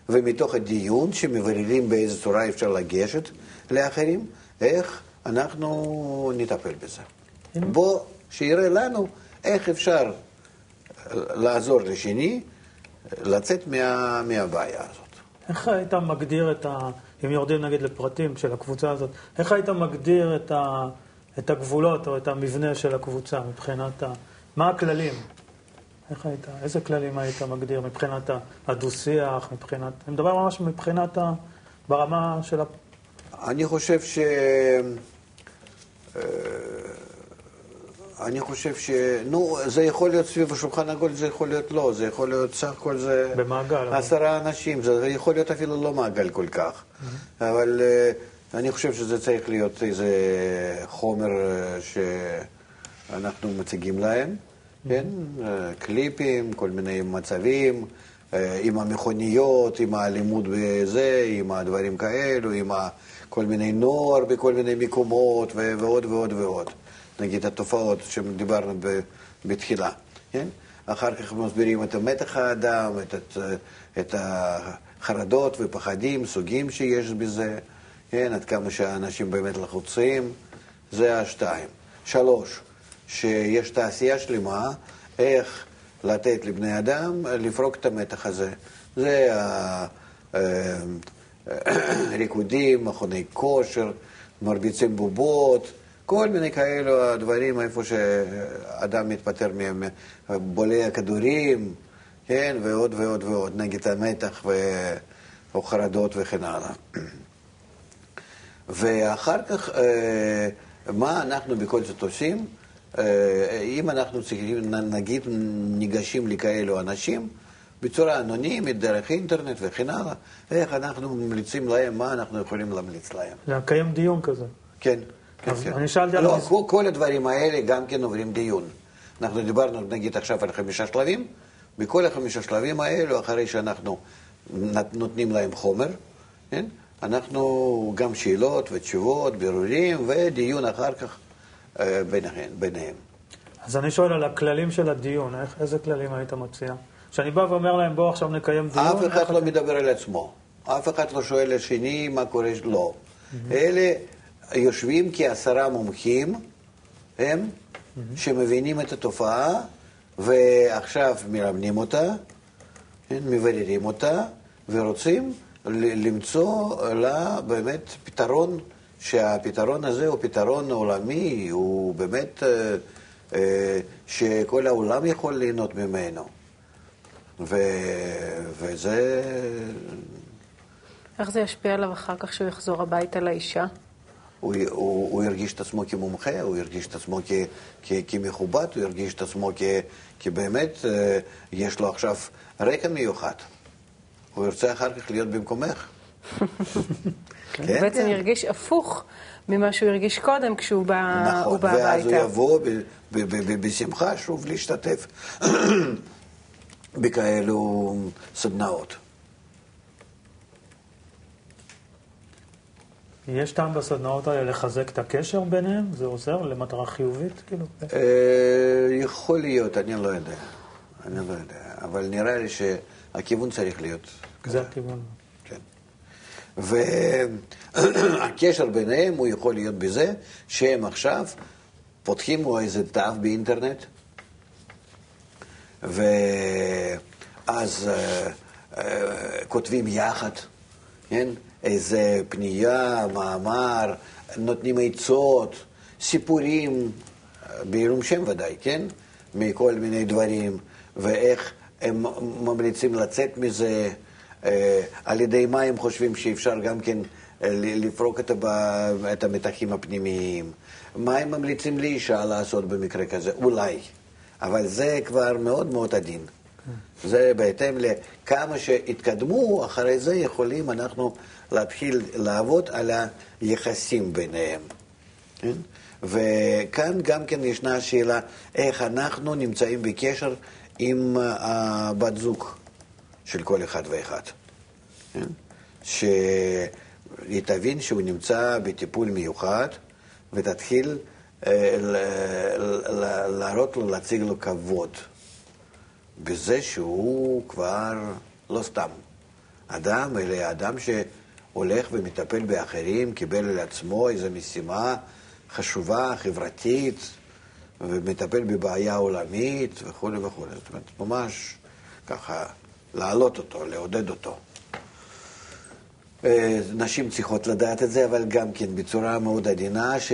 ומתוך הדיון שמבררים באיזה צורה אפשר לגשת לאחרים, איך אנחנו נטפל בזה. בוא, שיראה לנו איך אפשר לעזור לשני לצאת מה, מהבעיה הזאת. איך היית מגדיר את ה... אם יורדים נגיד לפרטים של הקבוצה הזאת, איך היית מגדיר את, ה, את הגבולות או את המבנה של הקבוצה מבחינת ה... מה הכללים? איך היית, איזה כללים היית מגדיר מבחינת הדו-שיח, מבחינת... אני מדבר ממש מבחינת ה... ברמה של ה... אני חושב ש... אני חושב ש... נו, זה יכול להיות סביב השולחן עגול, זה יכול להיות לא, זה יכול להיות סך הכל זה... במעגל. עשרה אבל... אנשים, זה יכול להיות אפילו לא מעגל כל כך. Mm-hmm. אבל uh, אני חושב שזה צריך להיות איזה חומר uh, שאנחנו מציגים להם, mm-hmm. כן? Uh, קליפים, כל מיני מצבים, uh, עם המכוניות, עם האלימות בזה, עם הדברים כאלו, עם כל מיני נוער בכל מיני מקומות, ועוד ועוד ועוד. נגיד התופעות שדיברנו בתחילה, כן? אחר כך מסבירים את מתח האדם, את, את, החרדות ופחדים, סוגים שיש בזה, כן? עד כמה שהאנשים באמת לחוצים, זה השתיים. שלוש, שיש תעשייה שלמה, איך לתת לבני אדם לפרוק את המתח הזה. זה הריקודים, מכוני כושר, מרביצים בובות, כל מיני כאלו דברים, איפה שאדם מתפטר מהם, בולע כדורים, כן, ועוד ועוד ועוד, נגד המתח ו... או חרדות וכן הלאה. ואחר כך, אה, מה אנחנו בכל זאת עושים? אה, אם אנחנו צריכים, נגיד, ניגשים לכאלו אנשים, בצורה אנונימית, דרך אינטרנט וכן הלאה, איך אנחנו ממליצים להם, מה אנחנו יכולים להמליץ להם. לקיים דיון כזה. כן. כן, כן. אני שאלתי. לא, כל, הדברים האלה גם כן עוברים דיון. אנחנו דיברנו נגיד עכשיו על חמישה שלבים, בכל החמישה שלבים האלו, אחרי שאנחנו נותנים להם חומר, כן? אנחנו גם שאלות ותשובות, בירורים ודיון אחר כך אה, ביניהם. ביניהם. אז אני שואל על הכללים של הדיון, איך, איזה כללים היית מציע? כשאני בא ואומר להם, בואו עכשיו נקיים דיון... אף אחד לא. מדבר על עצמו. אף אחד לא שואל לשני מה קורה, לא. אלה יושבים כעשרה מומחים, הם. שמבינים את התופעה, ועכשיו מלמדים אותה, כן, מבררים אותה, ורוצים למצוא לה באמת פתרון, שהפתרון הזה הוא פתרון עולמי, הוא באמת אה, אה, שכל העולם יכול ליהנות ממנו. ו, וזה איך זה ישפיע עליו אחר כך כשהוא יחזור הביתה לאישה? הוא, הוא, הוא ירגיש את עצמו כמומחה, הוא ירגיש את עצמו כ, כ, כמכובד, הוא ירגיש את עצמו כ, כבאמת אה, יש לו עכשיו רקע מיוחד. הוא ירצה אחר כך להיות במקומך. הוא בעצם ירגיש הפוך ממה שהוא הרגיש קודם כשהוא בא, נכון, בא ואז הוא הביתה. יבוא ב- ב- ב- ב- בשמחה שוב להשתתף בכאלו סדנאות. יש טעם בסדנאות האלה לחזק את הקשר ביניהם? זה עוזר למטרה חיובית, כאילו? אה, יכול להיות, אני לא יודע. אני לא יודע. אבל נראה לי שהכיוון צריך להיות. זה הכיוון. כן. והקשר ביניהם הוא יכול להיות בזה שהם עכשיו פותחים לו איזה דף באינטרנט, ואז אה, אה, כותבים יחד, כן? איזה פנייה, מאמר, נותנים עצות, סיפורים, בעילום שם ודאי, כן? מכל מיני דברים, ואיך הם ממליצים לצאת מזה, אה, על ידי מה הם חושבים שאפשר גם כן אה, לפרוק. את המתחים הפנימיים, מה הם ממליצים לאישה לעשות במקרה כזה, אולי, אבל זה כבר מאוד מאוד עדין. זה בהתאם לכמה שהתקדמו, אחרי זה יכולים אנחנו להתחיל לעבוד על היחסים ביניהם. כן? וכאן גם כן ישנה שאלה איך אנחנו נמצאים בקשר עם הבת זוג של כל אחד ואחד. כן? שהיא תבין שהוא נמצא בטיפול מיוחד ותתחיל אה, להראות לו, להציג לו כבוד. בזה שהוא כבר לא סתם אדם, אלא אדם שהולך ומטפל באחרים, קיבל על עצמו איזו משימה חשובה, חברתית, ומטפל בבעיה עולמית וכולי וכולי. זאת אומרת, ממש ככה להעלות אותו, לעודד אותו. אה, נשים צריכות לדעת את זה, אבל גם כן בצורה מאוד עדינה, ש...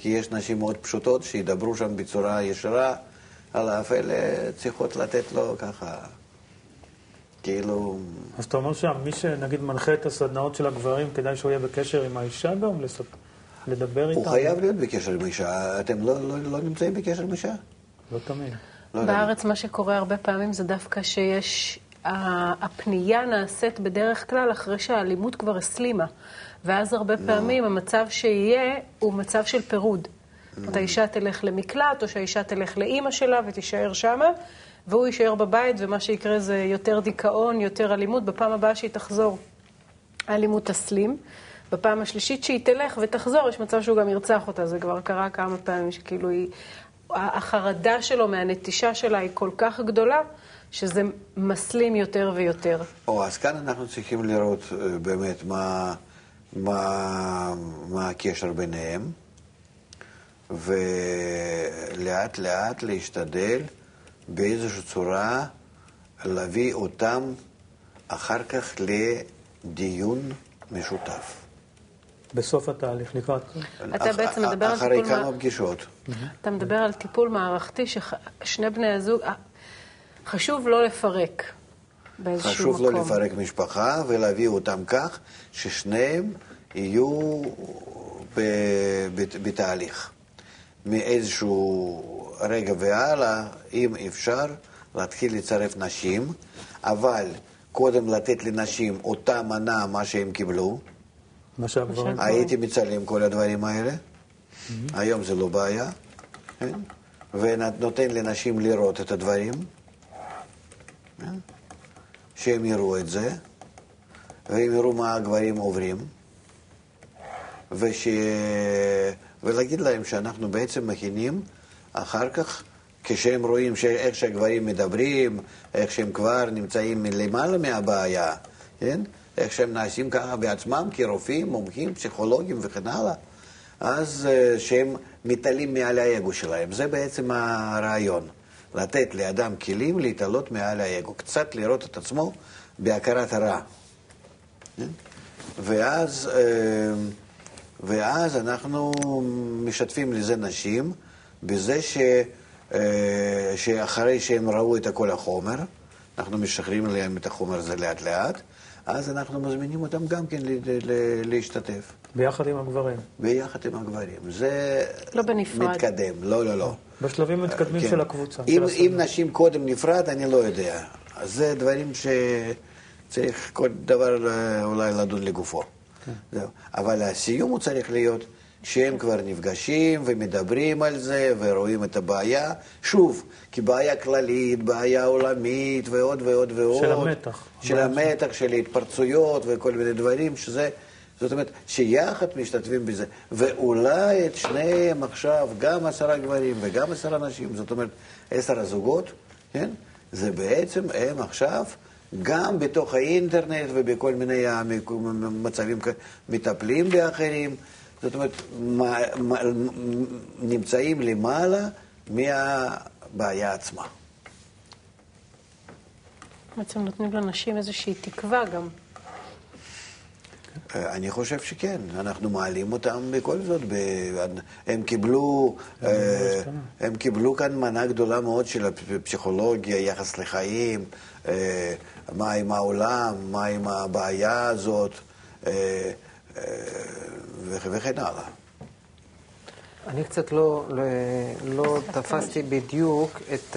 כי יש נשים מאוד פשוטות שידברו שם בצורה ישרה, על אף אלה צריכות לתת לו ככה, כאילו, אז אתה אומר שמי שנגיד מנחה את הסדנאות של הגברים, כדאי שהוא יהיה בקשר עם האישה גם? לס- לדבר איתה? הוא חייב להיות בקשר עם אישה. אתם לא, לא, לא נמצאים בקשר עם אישה? לא תמיד. לא. בארץ מה שקורה הרבה פעמים זה דווקא שיש, ה- הפנייה נעשית בדרך כלל אחרי שהאלימות כבר הסלימה. ואז הרבה פעמים המצב שיהיה הוא מצב של פירוד. אומרת, האישה תלך למקלט, או שהאישה תלך לאימא שלה ותישאר שמה, והוא יישאר בבית, ומה שיקרה זה יותר דיכאון, יותר אלימות. בפעם הבאה שהיא תחזור, האלימות תסלים. בפעם השלישית שהיא תלך ותחזור, יש מצב שהוא גם ירצח אותה. זה כבר קרה כמה פעמים, שכאילו היא... החרדה שלו מהנטישה שלה היא כל כך גדולה, שזה מסלים יותר ויותר. או, אז כאן אנחנו צריכים לראות אה, באמת מה, מה, מה הקשר ביניהם, ולאט לאט להשתדל באיזושהי צורה להביא אותם אחר כך לדיון משותף. בסוף התהליך, לקראת... אתה אח- בעצם מדבר על אחרי טיפול כמה מה- פגישות. אתה מדבר על טיפול מערכתי ששני בני הזוג, אה, חשוב לא לפרק באיזשהו חשוב מקום. לא לפרק משפחה ולהביא אותם כך ששניהם יהיו ב- בת- בתהליך. מאיזשהו רגע והלאה, אם אפשר, להתחיל לצרף נשים, אבל קודם לתת לנשים אותה מנה מה שהם קיבלו. מה שהגברים... מה הייתי מצלם כל הדברים האלה. היום זה לא בעיה, כן? ונותן לנשים לראות את הדברים, כן? שהם יראו את זה, והם יראו מה הגברים עוברים, וש... ולהגיד להם שאנחנו בעצם מכינים אחר כך, כשהם רואים ש... איך שהגברים מדברים, איך שהם כבר נמצאים למעלה מהבעיה, כן? איך שהם נעשים ככה בעצמם כרופאים, מומחים, פסיכולוגים וכן הלאה, אז אה, שהם מתעלים מעל האגו שלהם. זה בעצם הרעיון, לתת לאדם כלים להתעלות מעל האגו, קצת לראות את עצמו בהכרת הרע. כן? ואז, אה, ואז אנחנו משתפים לזה נשים בזה ש, אה, שאחרי שהם ראו את כל החומר, אנחנו משחררים להם את החומר הזה לאט לאט, אז אנחנו מזמינים אותם גם כן ל- ל- להשתתף, ביחד עם הגברים. ביחד עם הגברים. זה לא בנפרד. מתקדם, לא, לא, לא. בשלבים מתקדמים כן. של הקבוצה. אם, של אם. נשים קודם נפרד, אני לא יודע. אז זה דברים שצריך כל דבר אה, אולי לדון לגופו. כן. זהו. אבל הסיום הוא צריך להיות שהם כבר נפגשים ומדברים על זה ורואים את הבעיה. שוב, כבעיה כללית, בעיה עולמית ועוד ועוד ועוד. של המתח. של המתח, של ההתפרצויות וכל מיני דברים, שזה... זאת אומרת, שיחד משתתפים בזה. ואולי את שניהם עכשיו, גם עשרה גברים וגם עשרה נשים, זאת אומרת, עשר הזוגות, כן? זה בעצם הם עכשיו, גם בתוך האינטרנט ובכל מיני מצבים מטפלים באחרים. זאת אומרת, מה- מה- נמצאים למעלה מהבעיה עצמה. בעצם נותנים לנשים איזושהי תקווה גם. אה, אני חושב שכן, אנחנו מעלים אותם בכל זאת. ב... הם קיבלו, אה, הם קיבלו כאן מנה גדולה מאוד של הפסיכולוגיה, יחס לחיים, אה, מה עם העולם, מה עם הבעיה הזאת, אה, אה, וכ- וכן הלאה. אני קצת לא, לא, לא תפסתי בדיוק את uh,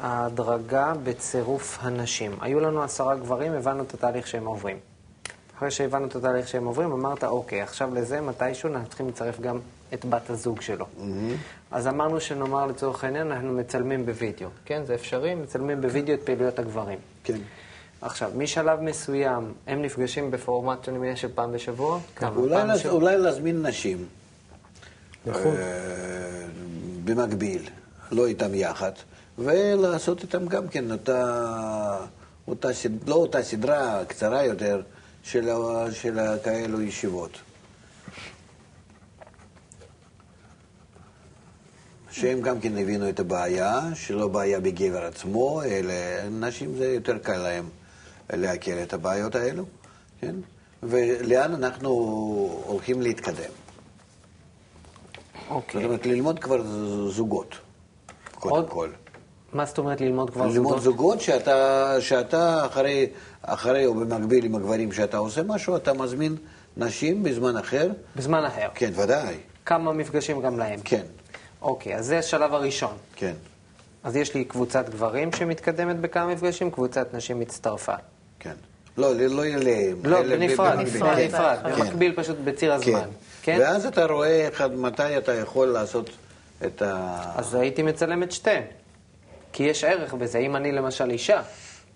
ההדרגה בצירוף הנשים. היו לנו עשרה גברים, הבנו את התהליך שהם עוברים. אחרי שהבנו את התהליך שהם עוברים, אמרת, אוקיי, עכשיו לזה מתישהו אנחנו צריכים לצרף גם את בת הזוג שלו. אז אמרנו שנאמר לצורך העניין, אנחנו מצלמים בווידאו. כן, זה אפשרי, מצלמים בווידאו את פעילויות הגברים. כן. עכשיו, משלב מסוים, הם נפגשים בפורמט שאני מניח של פעם בשבוע? כמה? אולי, פעם לז- בשבוע? אולי להזמין נשים. לחוד. אה, במקביל, לא איתם יחד, ולעשות איתם גם כן אותה, אותה סד- לא אותה סדרה קצרה יותר של, של כאלו ישיבות. שהם גם כן הבינו את הבעיה, שלא בעיה בגבר עצמו, אלא נשים זה יותר קל להם להכיר את הבעיות האלו, כן? ולאן אנחנו הולכים להתקדם. אוקיי. זאת אומרת, ללמוד כבר זוגות, קודם עוד- כל. מה זאת אומרת ללמוד כבר ללמוד זוגות? זוגות שאתה, שאתה אחרי, אחרי או במקביל עם הגברים שאתה עושה משהו, אתה מזמין נשים בזמן אחר. בזמן אחר. כן, ודאי, כמה מפגשים גם להם. כן, אוקיי, אז זה השלב הראשון. כן. אז יש לי קבוצת גברים שמתקדמת בכמה מפגשים, קבוצת נשים הצטרפה. כן. לא, ל- לא אליהם. לא, אלא בנפרד, במקביל. נפרד, כן. בנפרד, כן. במקביל פשוט בציר הזמן. כן. כן? ואז אתה רואה אחד, מתי אתה יכול לעשות את ה... אז הייתי מצלם את שתיהם. כי יש ערך בזה. אם אני למשל אישה,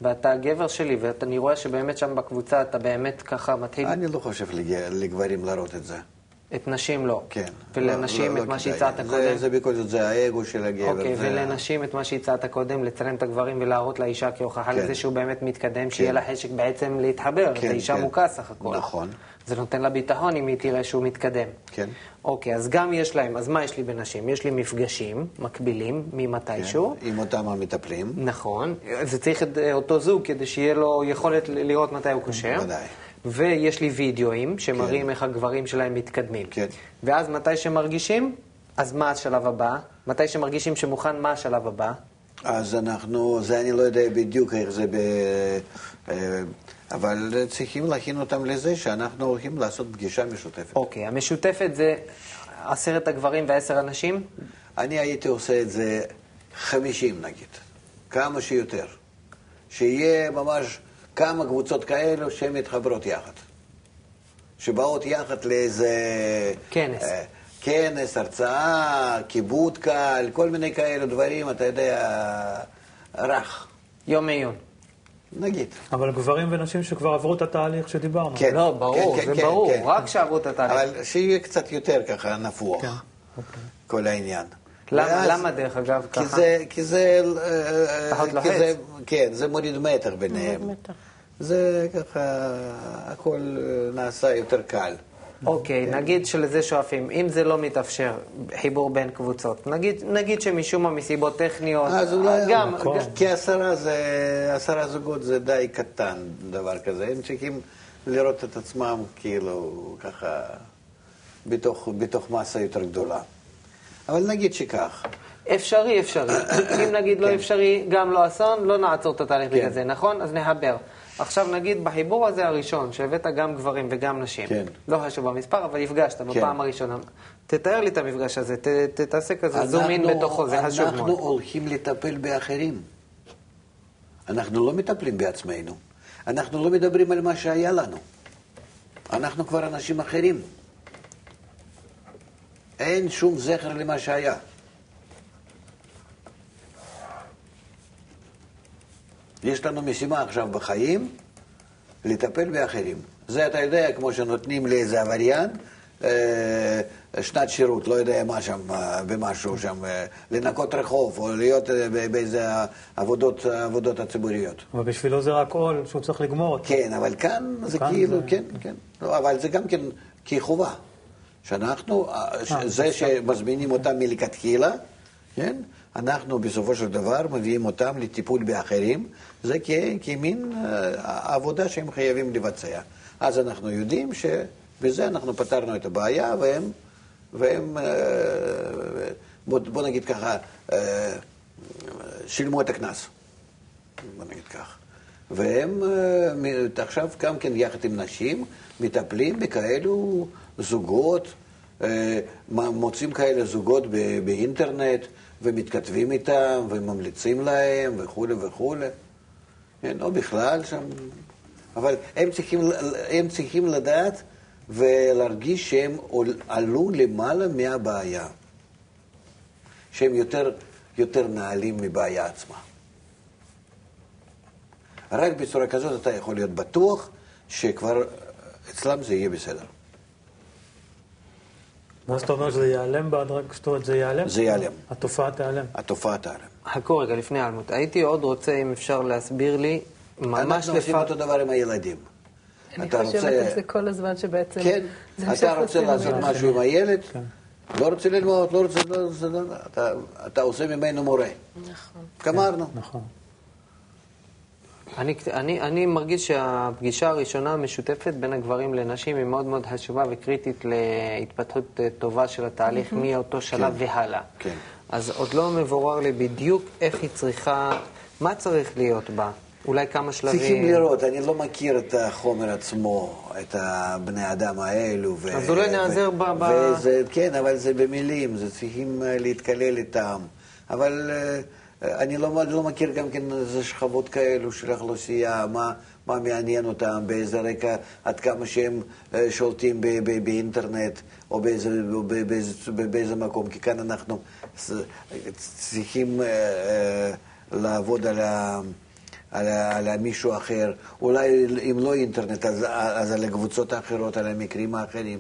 ואתה הגבר שלי, ואני רואה שבאמת שם בקבוצה אתה באמת ככה מתחיל, אני לא חושב לג- לגברים להראות את זה. את נשים לא. כן. ולנשים לא- את לא מה. שהצעת זה- קודם. זה בכל זאת, זה האגו של הגבר. אוקיי, זה- ולנשים את מה שהצעת קודם, לצלם את הגברים ולהראות לאישה כהוכחה כן. לזה שהוא באמת מתקדם, שיהיה לה חשק בעצם להתחבר. כן, זו אישה כן. מוכה סך הכל. נכון. זה נותן לה ביטחון אם היא תראה שהוא מתקדם. כן. אוקיי, אז גם יש להם, אז מה יש לי בנשים? יש לי מפגשים מקבילים ממתישהו. כן, עם אותם המטפלים. נכון, זה צריך את אה, אותו זוג כדי שיהיה לו יכולת לראות מתי הוא קושר. ודאי. ויש לי וידאוים שמראים איך הגברים שלהם מתקדמים. כן. ואז מתי שמרגישים, אז מה השלב הבא? מתי שמרגישים שמוכן, מה השלב הבא? אז אנחנו, זה אני לא יודע בדיוק איך זה, ב, אה, אבל צריכים להכין אותם לזה שאנחנו הולכים לעשות פגישה משותפת. אוקיי, המשותפת זה עשרת הגברים ועשר הנשים? אני הייתי עושה את זה חמישים נגיד, כמה שיותר. שיהיה ממש כמה קבוצות כאלו שהן מתחברות יחד. שבאות יחד לאיזה... כנס. אה, כנס, הרצאה, כיבוד קל, כל מיני כאלו דברים, אתה יודע, רך, יום עיון. נגיד. אבל גברים ונשים שכבר עברו את התהליך שדיברנו. כן. לא, ברור, כן, זה כן, ברור, כן. רק שעברו את התהליך. אבל שיהיה קצת יותר ככה נפוח, כן. כל העניין. למה, ואז- למה דרך אגב כי ככה? זה, כי זה, אה, פחות כי לוחץ. זה, כן, זה מוריד מתח ביניהם. מתח. זה ככה, הכל אה, נעשה יותר קל. אוקיי, נגיד שלזה שואפים. אם זה לא מתאפשר, חיבור בין קבוצות, נגיד, נגיד שמשום מה מסיבות טכניות, אז אולי, גם, נכון. גם- כי עשרה זה, עשרה זוגות זה די קטן, דבר כזה. הם צריכים לראות את עצמם כאילו ככה בתוך, בתוך מסה יותר גדולה. אבל נגיד שכך. אפשרי, אפשרי. אם נגיד לא כן. אפשרי, גם לא אסון, לא נעצור את התהליך כן. בגלל זה, נכון? אז נחבר. עכשיו נגיד בחיבור הזה הראשון, שהבאת גם גברים וגם נשים. כן. לא חשוב במספר, אבל נפגשת בפעם הראשונה. תתאר לי את המפגש הזה, ת, ת, תעשה כזה זום אין אנחנו- בתוכו, זה חשוב אנחנו מאוד. הולכים לטפל באחרים. אנחנו לא מטפלים בעצמנו. אנחנו לא מדברים על מה שהיה לנו. אנחנו כבר אנשים אחרים. אין שום זכר למה שהיה. יש לנו משימה עכשיו בחיים, לטפל באחרים. זה אתה יודע, כמו שנותנים לאיזה עבריין, אה, שנת שירות, לא יודע מה שם, אה, במשהו שם, אה, לנקות רחוב, או להיות אה, באיזה עבודות, עבודות הציבוריות. אבל בשבילו זה רק עול שהוא צריך לגמור אותו. כן, אבל כאן זה כאן כאילו, זה- כן, כן. לא, אבל זה גם כן כחובה. שאנחנו, אה, אה, זה שמזמינים אותם מלכתחילה, כן? אנחנו בסופו של דבר מביאים אותם לטיפול באחרים, זה כ- כמין אה, עבודה שהם חייבים לבצע. אז אנחנו יודעים שבזה אנחנו פתרנו את הבעיה, והם, והם בוא, בוא נגיד ככה, שילמו את הקנס. בוא נגיד כך. והם אה, עכשיו גם כן יחד עם נשים מטפלים בכאלו זוגות, אה, מוצאים כאלה זוגות באינטרנט ומתכתבים איתם וממליצים להם וכולי וכולי. כן, או בכלל שם. אבל הם צריכים, הם צריכים לדעת ולהרגיש שהם עלו למעלה מהבעיה. שהם יותר, יותר נעלים מבעיה עצמה. רק בצורה כזאת אתה יכול להיות בטוח שכבר אצלם זה יהיה בסדר. מה זאת אומרת שזה ייעלם בעד רק זאת אומרת זה ייעלם? זה ייעלם. התופעה תיעלם. התופעה תעלם. חכו רגע, לפני אלמות. הייתי עוד רוצה, אם אפשר להסביר לי, ממש אנחנו עושים. אותו דבר עם הילדים. אני אתה חושבת רוצה- על זה כל הזמן שבעצם... כן, אתה רוצה. לעשות משהו עם הילד, כן. לא רוצה ללמוד, לא רוצה, לא רוצה, לא- אתה- אתה עושה ממנו מורה. נכון. גמרנו. נכון. אני, אני, אני מרגיש שהפגישה הראשונה המשותפת בין הגברים לנשים היא מאוד מאוד חשובה וקריטית להתפתחות אה, טובה של התהליך מאותו שלב כן. והלאה. כן. אז עוד לא מבורר לי בדיוק איך היא צריכה, מה צריך להיות בה. אולי כמה שלבים. צריכים לראות, אני לא מכיר את החומר עצמו, את הבני אדם האלו. ו- אז אולי ו- נעזר ב- ב- וזה, כן, אבל זה במילים, זה צריכים אה, להתקלל איתם. אבל אה, אני לא, לא מכיר גם כן איזה שכבות כאלו של אוכלוסייה, מה, מה מעניין אותם, באיזה רקע, עד כמה שהם אה, שולטים ב- ב- באינטרנט, או באיזה, או ב- באיזה, באיזה מקום, כי כאן אנחנו צריכים אה, אה, לעבוד על ה... על, על מישהו אחר, אולי אם לא אינטרנט, אז, אז על הקבוצות האחרות, על המקרים האחרים.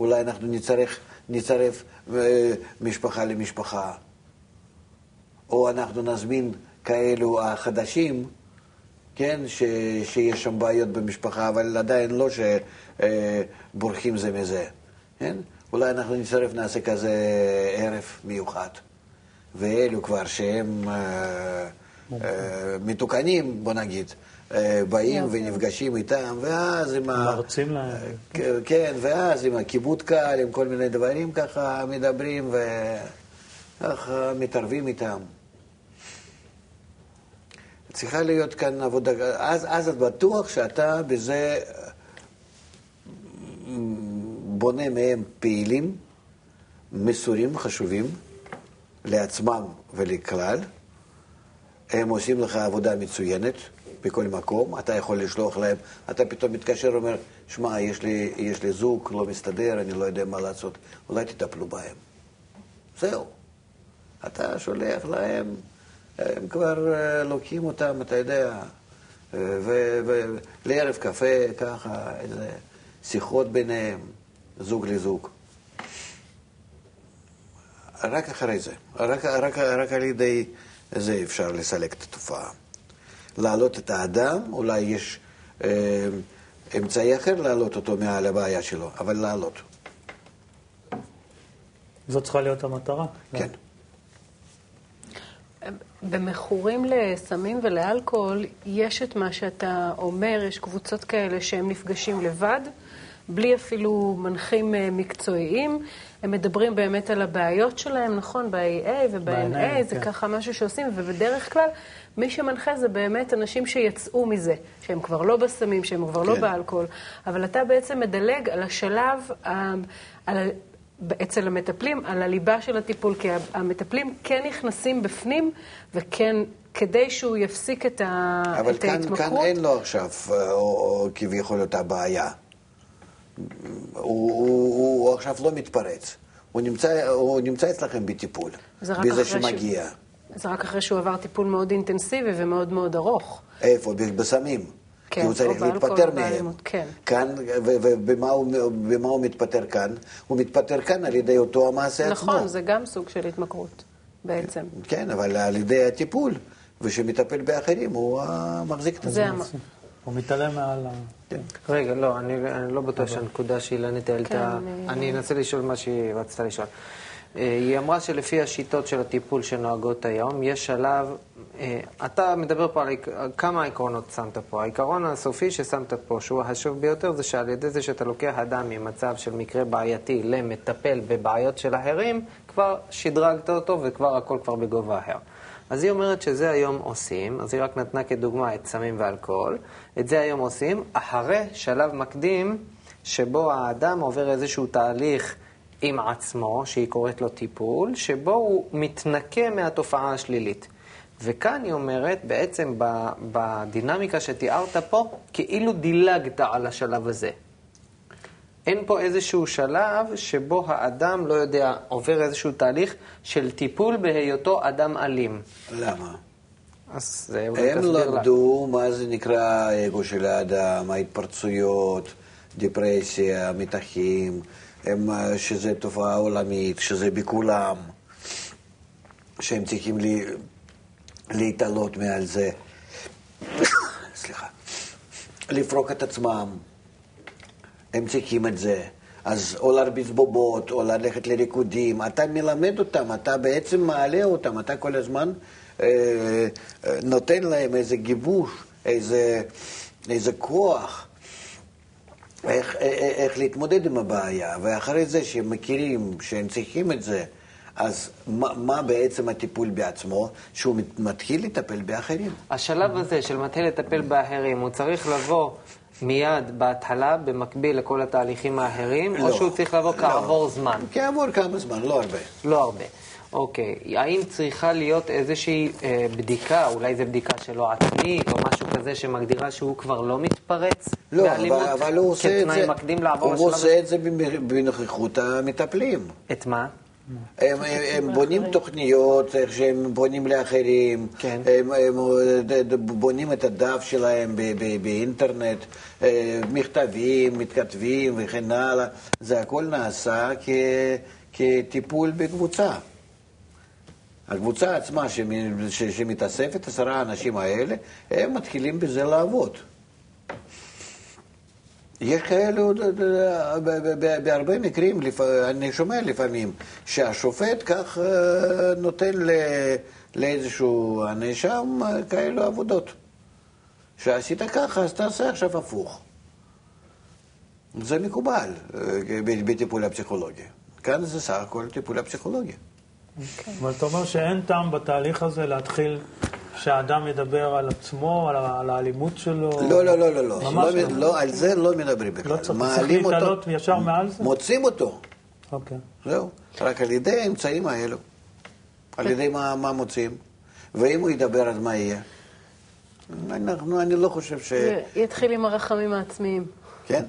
אולי אנחנו נצטרך, נצרף אה, משפחה למשפחה. או אנחנו נזמין כאלו החדשים, כן, ש, שיש שם בעיות במשפחה, אבל עדיין לא שבורחים זה מזה, כן? אולי אנחנו נצטרף, נעשה כזה ערב מיוחד. ואלו כבר שהם אה, אה, מתוקנים, בוא נגיד, אה, באים יופי. ונפגשים איתם, ואז עם ה... מרצים להם. כן, כן, ואז עם הכיבוד קל, עם כל מיני דברים ככה מדברים וככה מתערבים איתם. צריכה להיות כאן עבודה, אז, אז את בטוח שאתה בזה בונה מהם פעילים, מסורים, חשובים, לעצמם ולכלל. הם עושים לך עבודה מצוינת בכל מקום, אתה יכול לשלוח להם, אתה פתאום מתקשר ואומר, שמע, יש יש לי זוג, לא מסתדר, אני לא יודע מה לעשות, אולי תטפלו בהם. זהו. אתה שולח להם, הם כבר אה, לוקחים אותם, אתה יודע, ולערב קפה, ככה, איזה שיחות ביניהם, זוג לזוג. רק אחרי זה, רק, רק, רק על ידי זה אפשר לסלק את התופעה. להעלות את האדם, אולי יש אה, אמצעי אחר להעלות אותו מעל הבעיה שלו, אבל להעלות, זאת צריכה להיות המטרה. כן. במכורים לסמים ולאלכוהול, יש את מה שאתה אומר, יש קבוצות כאלה שהם נפגשים לבד, בלי אפילו מנחים אה, מקצועיים. הם מדברים באמת על הבעיות שלהם, נכון? ב-AA וב-NA, זה כן. ככה משהו שעושים, ובדרך כלל מי שמנחה זה באמת אנשים שיצאו מזה, שהם כבר לא בסמים, שהם כבר לא כן. באלכוהול, אבל אתה בעצם מדלג על השלב, ה- על, אצל המטפלים, על הליבה של הטיפול, כי המטפלים כן נכנסים בפנים, וכן, כדי שהוא יפסיק את, ה, אבל את כאן, ההתמכרות. כאן אין לו עכשיו, אה, או, או כביכול אותה בעיה. הוא, הוא, הוא עכשיו לא מתפרץ. הוא נמצא, הוא נמצא אצלכם בטיפול. בזה שהוא- שמגיע. זה רק אחרי שהוא עבר טיפול מאוד אינטנסיבי ומאוד מאוד ארוך. איפה? בסמים. כן, כי הוא צריך להתפטר מהם. כן. כאן, ובמה הוא, הוא מתפטר כאן? הוא מתפטר כאן על ידי אותו המעשה עצמו. נכון, זה גם סוג של התמכרות, בעצם. כן, אבל על ידי הטיפול, ושמטפל באחרים, הוא אה, מחזיק את זה עצמו. המ... הוא מתעלם מעל ה... כן. רגע, לא, אני, אני לא בטוח שהנקודה שאילנית העלתה, כן, אני- אני אנסה לשאול מה שהיא רצתה לשאול. אה, היא אמרה שלפי השיטות של הטיפול שנוהגות היום, יש שלב, אה, אתה מדבר פה על כמה עקרונות שמת פה. העיקרון הסופי ששמת פה, שהוא החשוב ביותר, זה שעל ידי זה שאתה לוקח אדם ממצב של מקרה בעייתי למטפל בבעיות של אחרים, כבר שדרגת אותו וכבר הכל כבר בגובה אחר. אז היא אומרת שזה היום עושים, אז היא רק נתנה כדוגמה את סמים ואלכוהול, את זה היום עושים אחרי שלב מקדים שבו האדם עובר איזשהו תהליך עם עצמו, שהיא קוראת לו טיפול, שבו הוא מתנקה מהתופעה השלילית. וכאן היא אומרת, בעצם בדינמיקה שתיארת פה, כאילו דילגת על השלב הזה. אין פה איזשהו שלב שבו האדם, לא יודע, עובר איזשהו תהליך של טיפול בהיותו אדם אלים. למה? אז זה אולי הם תסביר לה. למדו מה זה נקרא האגו של האדם, ההתפרצויות, דיפרסיה, מתחים, הם, אה, שזה תופעה עולמית, שזה בכולם, שהם צריכים לי, להתעלות מעל זה. סליחה. לפרוק את עצמם. הם צריכים את זה. אז או להרביץ בובות, או ללכת לריקודים. אתה מלמד אותם, אתה בעצם מעלה אותם, אתה כל הזמן אה, אה, נותן להם איזה גיבוש, איזה, איזה כוח. איך, איך, איך להתמודד עם הבעיה, ואחרי זה שהם מכירים שהם צריכים את זה, אז מה, מה בעצם הטיפול בעצמו? שהוא מת- מתחיל לטפל באחרים. השלב הזה של מתחיל לטפל באחרים, הוא צריך לבוא מיד בהתחלה, במקביל לכל התהליכים האחרים, או לא, שהוא צריך לבוא לא. כעבור זמן? כעבור כמה זמן, לא הרבה. לא הרבה. אוקיי. האם צריכה להיות איזושהי אה, בדיקה, אולי זו בדיקה שלו עצמית, או משהו כזה שמגדירה שהוא כבר לא מתפרץ לא, באלימות? אבל, אבל הוא עושה את כתנאי זה, מקדים לעבור הוא לשלב עושה את זה בנוכחות המטפלים. את מה? הם, הם, הם בונים תוכניות, איך שהם בונים לאחרים, כן. הם, הם בונים את הדף שלהם באינטרנט, אה, מכתבים, מתכתבים וכן הלאה. זה הכל נעשה כ, כטיפול בקבוצה. הקבוצה עצמה שמתאספת, עשרה האנשים האלה, הם מתחילים בזה לעבוד. יש כאלו, ד- ד- ב- ב- ב- בהרבה מקרים, אני שומע לפעמים, שהשופט כך אה, נותן לאיזשהו הנאשם אה, כאלו עבודות. שעשית ככה, אז תעשה עכשיו הפוך. זה מקובל אה, בטיפול הפסיכולוגי. כאן זה סך הכל טיפול הפסיכולוגי. אבל אתה אומר שאין טעם בתהליך הזה להתחיל שהאדם ידבר על עצמו, על, על האלימות שלו? לא, לא, לא, לא, לא. לא, לא. לא, על זה לא מדברים בכלל. לא צריך, צריך להתעלות ישר מעל זה? מוצאים אותו. אוקיי. זהו. רק על ידי האמצעים האלו. על ידי מה, מה מוצאים. ואם הוא ידבר, אז מה יהיה? אנחנו, אני לא חושב ש... יתחיל עם הרחמים העצמיים. כן?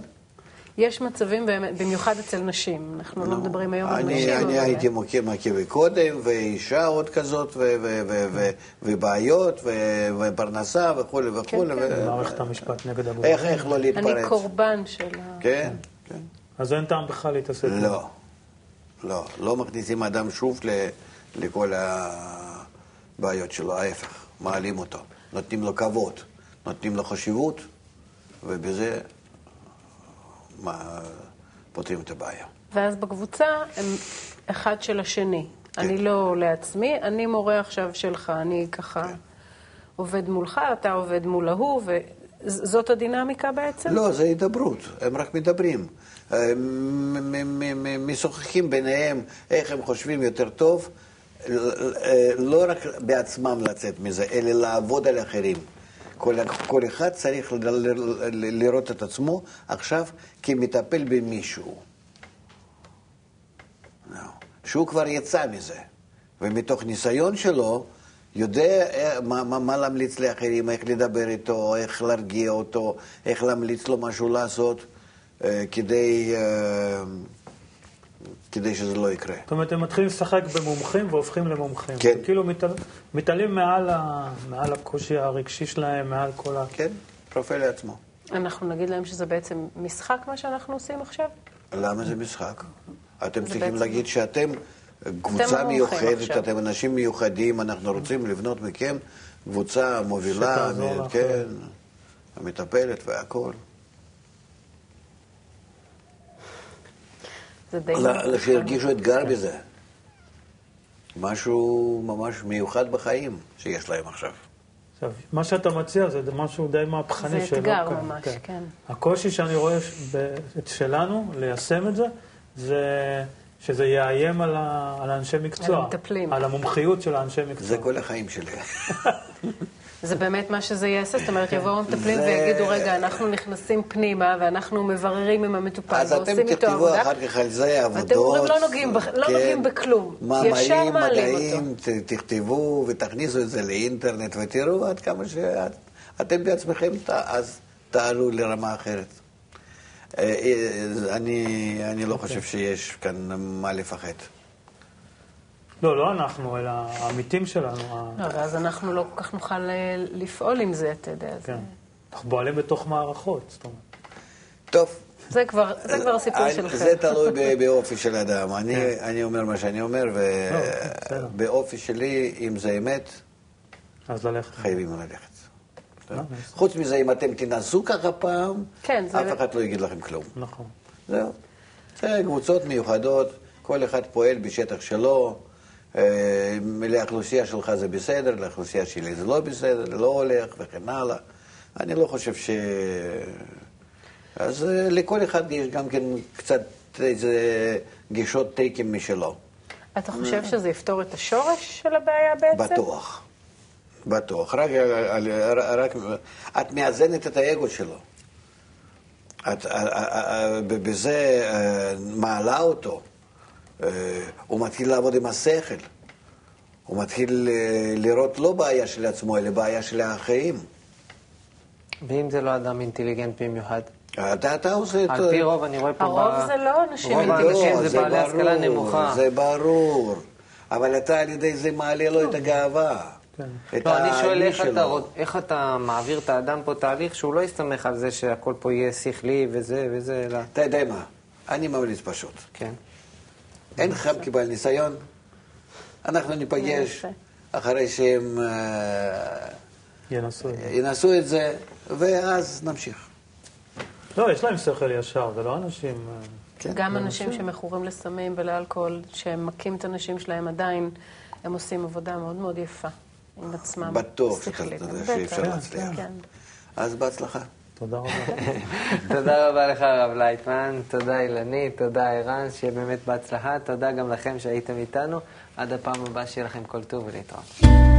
יש מצבים, באמת, במיוחד אצל נשים, אנחנו לא מדברים היום על אני, נשים. אני הייתי מכיר קודם, ואישה עוד כזאת, ו- ו- ו- ו- ובעיות, ו- ופרנסה וכולי וכולי. כן, ו- מערכת המשפט נגד הגברים. איך, איך לא להתפרץ? אני קורבן של ה... כן, כן. אז אין טעם בכלל להתעסק. לא, לא, לא מכניסים אדם שוב ל- לכל הבעיות שלו, ההפך, מעלים אותו, נותנים לו כבוד, נותנים לו חשיבות, ובזה מה, פותרים את הבעיה. ואז בקבוצה הם אחד של השני. כן. אני לא לעצמי, אני מורה עכשיו שלך, אני ככה כן. עובד מולך, אתה עובד מול ההוא, ז- זאת הדינמיקה בעצם? לא, זה הידברות, הם רק מדברים. מ- משוחחים ביניהם איך הם חושבים יותר טוב, לא רק בעצמם לצאת מזה, אלא לעבוד על אחרים. כל, כל אחד צריך ל- ל- ל- לראות את עצמו עכשיו כמטפל במישהו. שהוא כבר יצא מזה, ומתוך ניסיון שלו, יודע אה, מה, מה, מה להמליץ לאחרים, איך לדבר איתו, איך להרגיע אותו, איך להמליץ לו משהו לעשות, אה, כדי, אה, כדי שזה לא יקרה. זאת אומרת, הם מתחילים לשחק במומחים והופכים למומחים. כן. כאילו מתעל- מתעלים מעל, ה... מעל הקושי הרגשי שלהם, מעל כל ה... כן, פרופיל לעצמו. אנחנו נגיד להם שזה בעצם משחק מה שאנחנו עושים עכשיו? למה זה משחק? אתם צריכים בעצם- להגיד שאתם קבוצה המומחים מיוחדת, עכשיו. אתם אנשים מיוחדים, אנחנו רוצים לבנות מכם קבוצה מובילה, מ-. כן, המטפלת והכול. זה די... שירגישו אתגר בזה. משהו ממש מיוחד בחיים שיש להם עכשיו. עכשיו, מה שאתה מציע זה משהו די מהפכני זה אתגר קיים. ממש, כן. הקושי שאני רואה את שלנו ליישם את זה, זה שזה יאיים על, ה... על האנשי מקצוע. על המטפלים. על המומחיות של האנשי מקצוע. זה כל החיים שלי. זה באמת מה שזה יעשה, זאת אומרת, יבואו המטפלים זה- ויגידו, רגע, אנחנו נכנסים פנימה ואנחנו מבררים עם המטופל אז אתם ועושים איתו תכתבו עבודה. אחר כך על זה עבודות. ואתם אומרים, לא נוגעים בח- לא כן, נוגעים בכלום. מאמרים, ישר מעלים מדעים, ת- תכתבו ותכניסו את זה לאינטרנט ותראו עד כמה שאתם בעצמכם ת- אז תעלו לרמה אחרת. אה, אה, אני, אני לא אוקיי. חושב שיש כאן מה לפחד. לא, לא אנחנו, אלא העמיתים שלנו. לא, ואז אנחנו לא כל כך נוכל אה, לפעול עם זה, אתה יודע. זה- כן. אנחנו פועלים בתוך מערכות, זאת אומרת. טוב. זה כבר זה כבר הסיפור אני- שלכם. זה תלוי ב- באופי של אדם. אני, אני אומר מה שאני אומר, כן. לא. ובאופי שלי, אם זה אמת, אז ללכת. חייבים ללכת. לא, חוץ מזה, אם אתם תנסו ככה פעם, כן, אף אחד לא יגיד לכם כלום. נכון. זהו. זה קבוצות מיוחדות, כל אחד פועל בשטח שלו. אה, לאוכלוסייה שלך זה בסדר, לאוכלוסייה שלי זה לא בסדר, לא הולך וכן הלאה. אני לא חושב ש... אז אה, לכל אחד יש גם כן קצת איזה גישות תקן משלו. אתה חושב שזה יפתור את השורש של הבעיה בעצם? בטוח. בטוח. רק, רק, את מאזנת את האגו שלו. את אה, אה, אה, בזה אה, מעלה אותו. אה, הוא מתחיל לעבוד עם השכל. הוא מתחיל אה, לראות לא בעיה של עצמו, אלא בעיה של האחרים. ואם זה לא אדם אינטליגנט במיוחד? אתה, אתה עושה את... על פי רוב, אני רואה פה... הרוב ב- זה לא אנשים אינטליגנטים. לא, זה בעלי השכלה נמוכה. זה ברור. אבל אתה על ידי זה מעלה לו את הגאווה. כן. את לא, אני שואל איך אתה, שלו. רוצ- איך אתה מעביר את האדם פה תהליך שהוא לא יסתמך על זה שהכל פה יהיה שכלי וזה וזה, אלא... אתה יודע מה? אני ממליץ פשוט. כן. אין לך כבעל ניסיון, אנחנו ניפגש. אחרי שהם אה, ינסו את זה. ינסו את זה, ואז נמשיך. לא, יש להם שכל ישר, זה לא אנשים... אה, כן. גם אנשים שמכורים לסמים ולאלכוהול, שהם מכים את הנשים שלהם עדיין, הם עושים עבודה מאוד מאוד יפה עם עצמם. בטוח שאפשר כן, להצליח. כן. אז בהצלחה. תודה רבה. תודה רבה לך, הרב לייטמן, תודה אילנית, תודה ערן, שיהיה באמת בהצלחה, תודה גם לכם שהייתם איתנו. עד הפעם הבאה, שיהיה לכם כל טוב ולהתראות.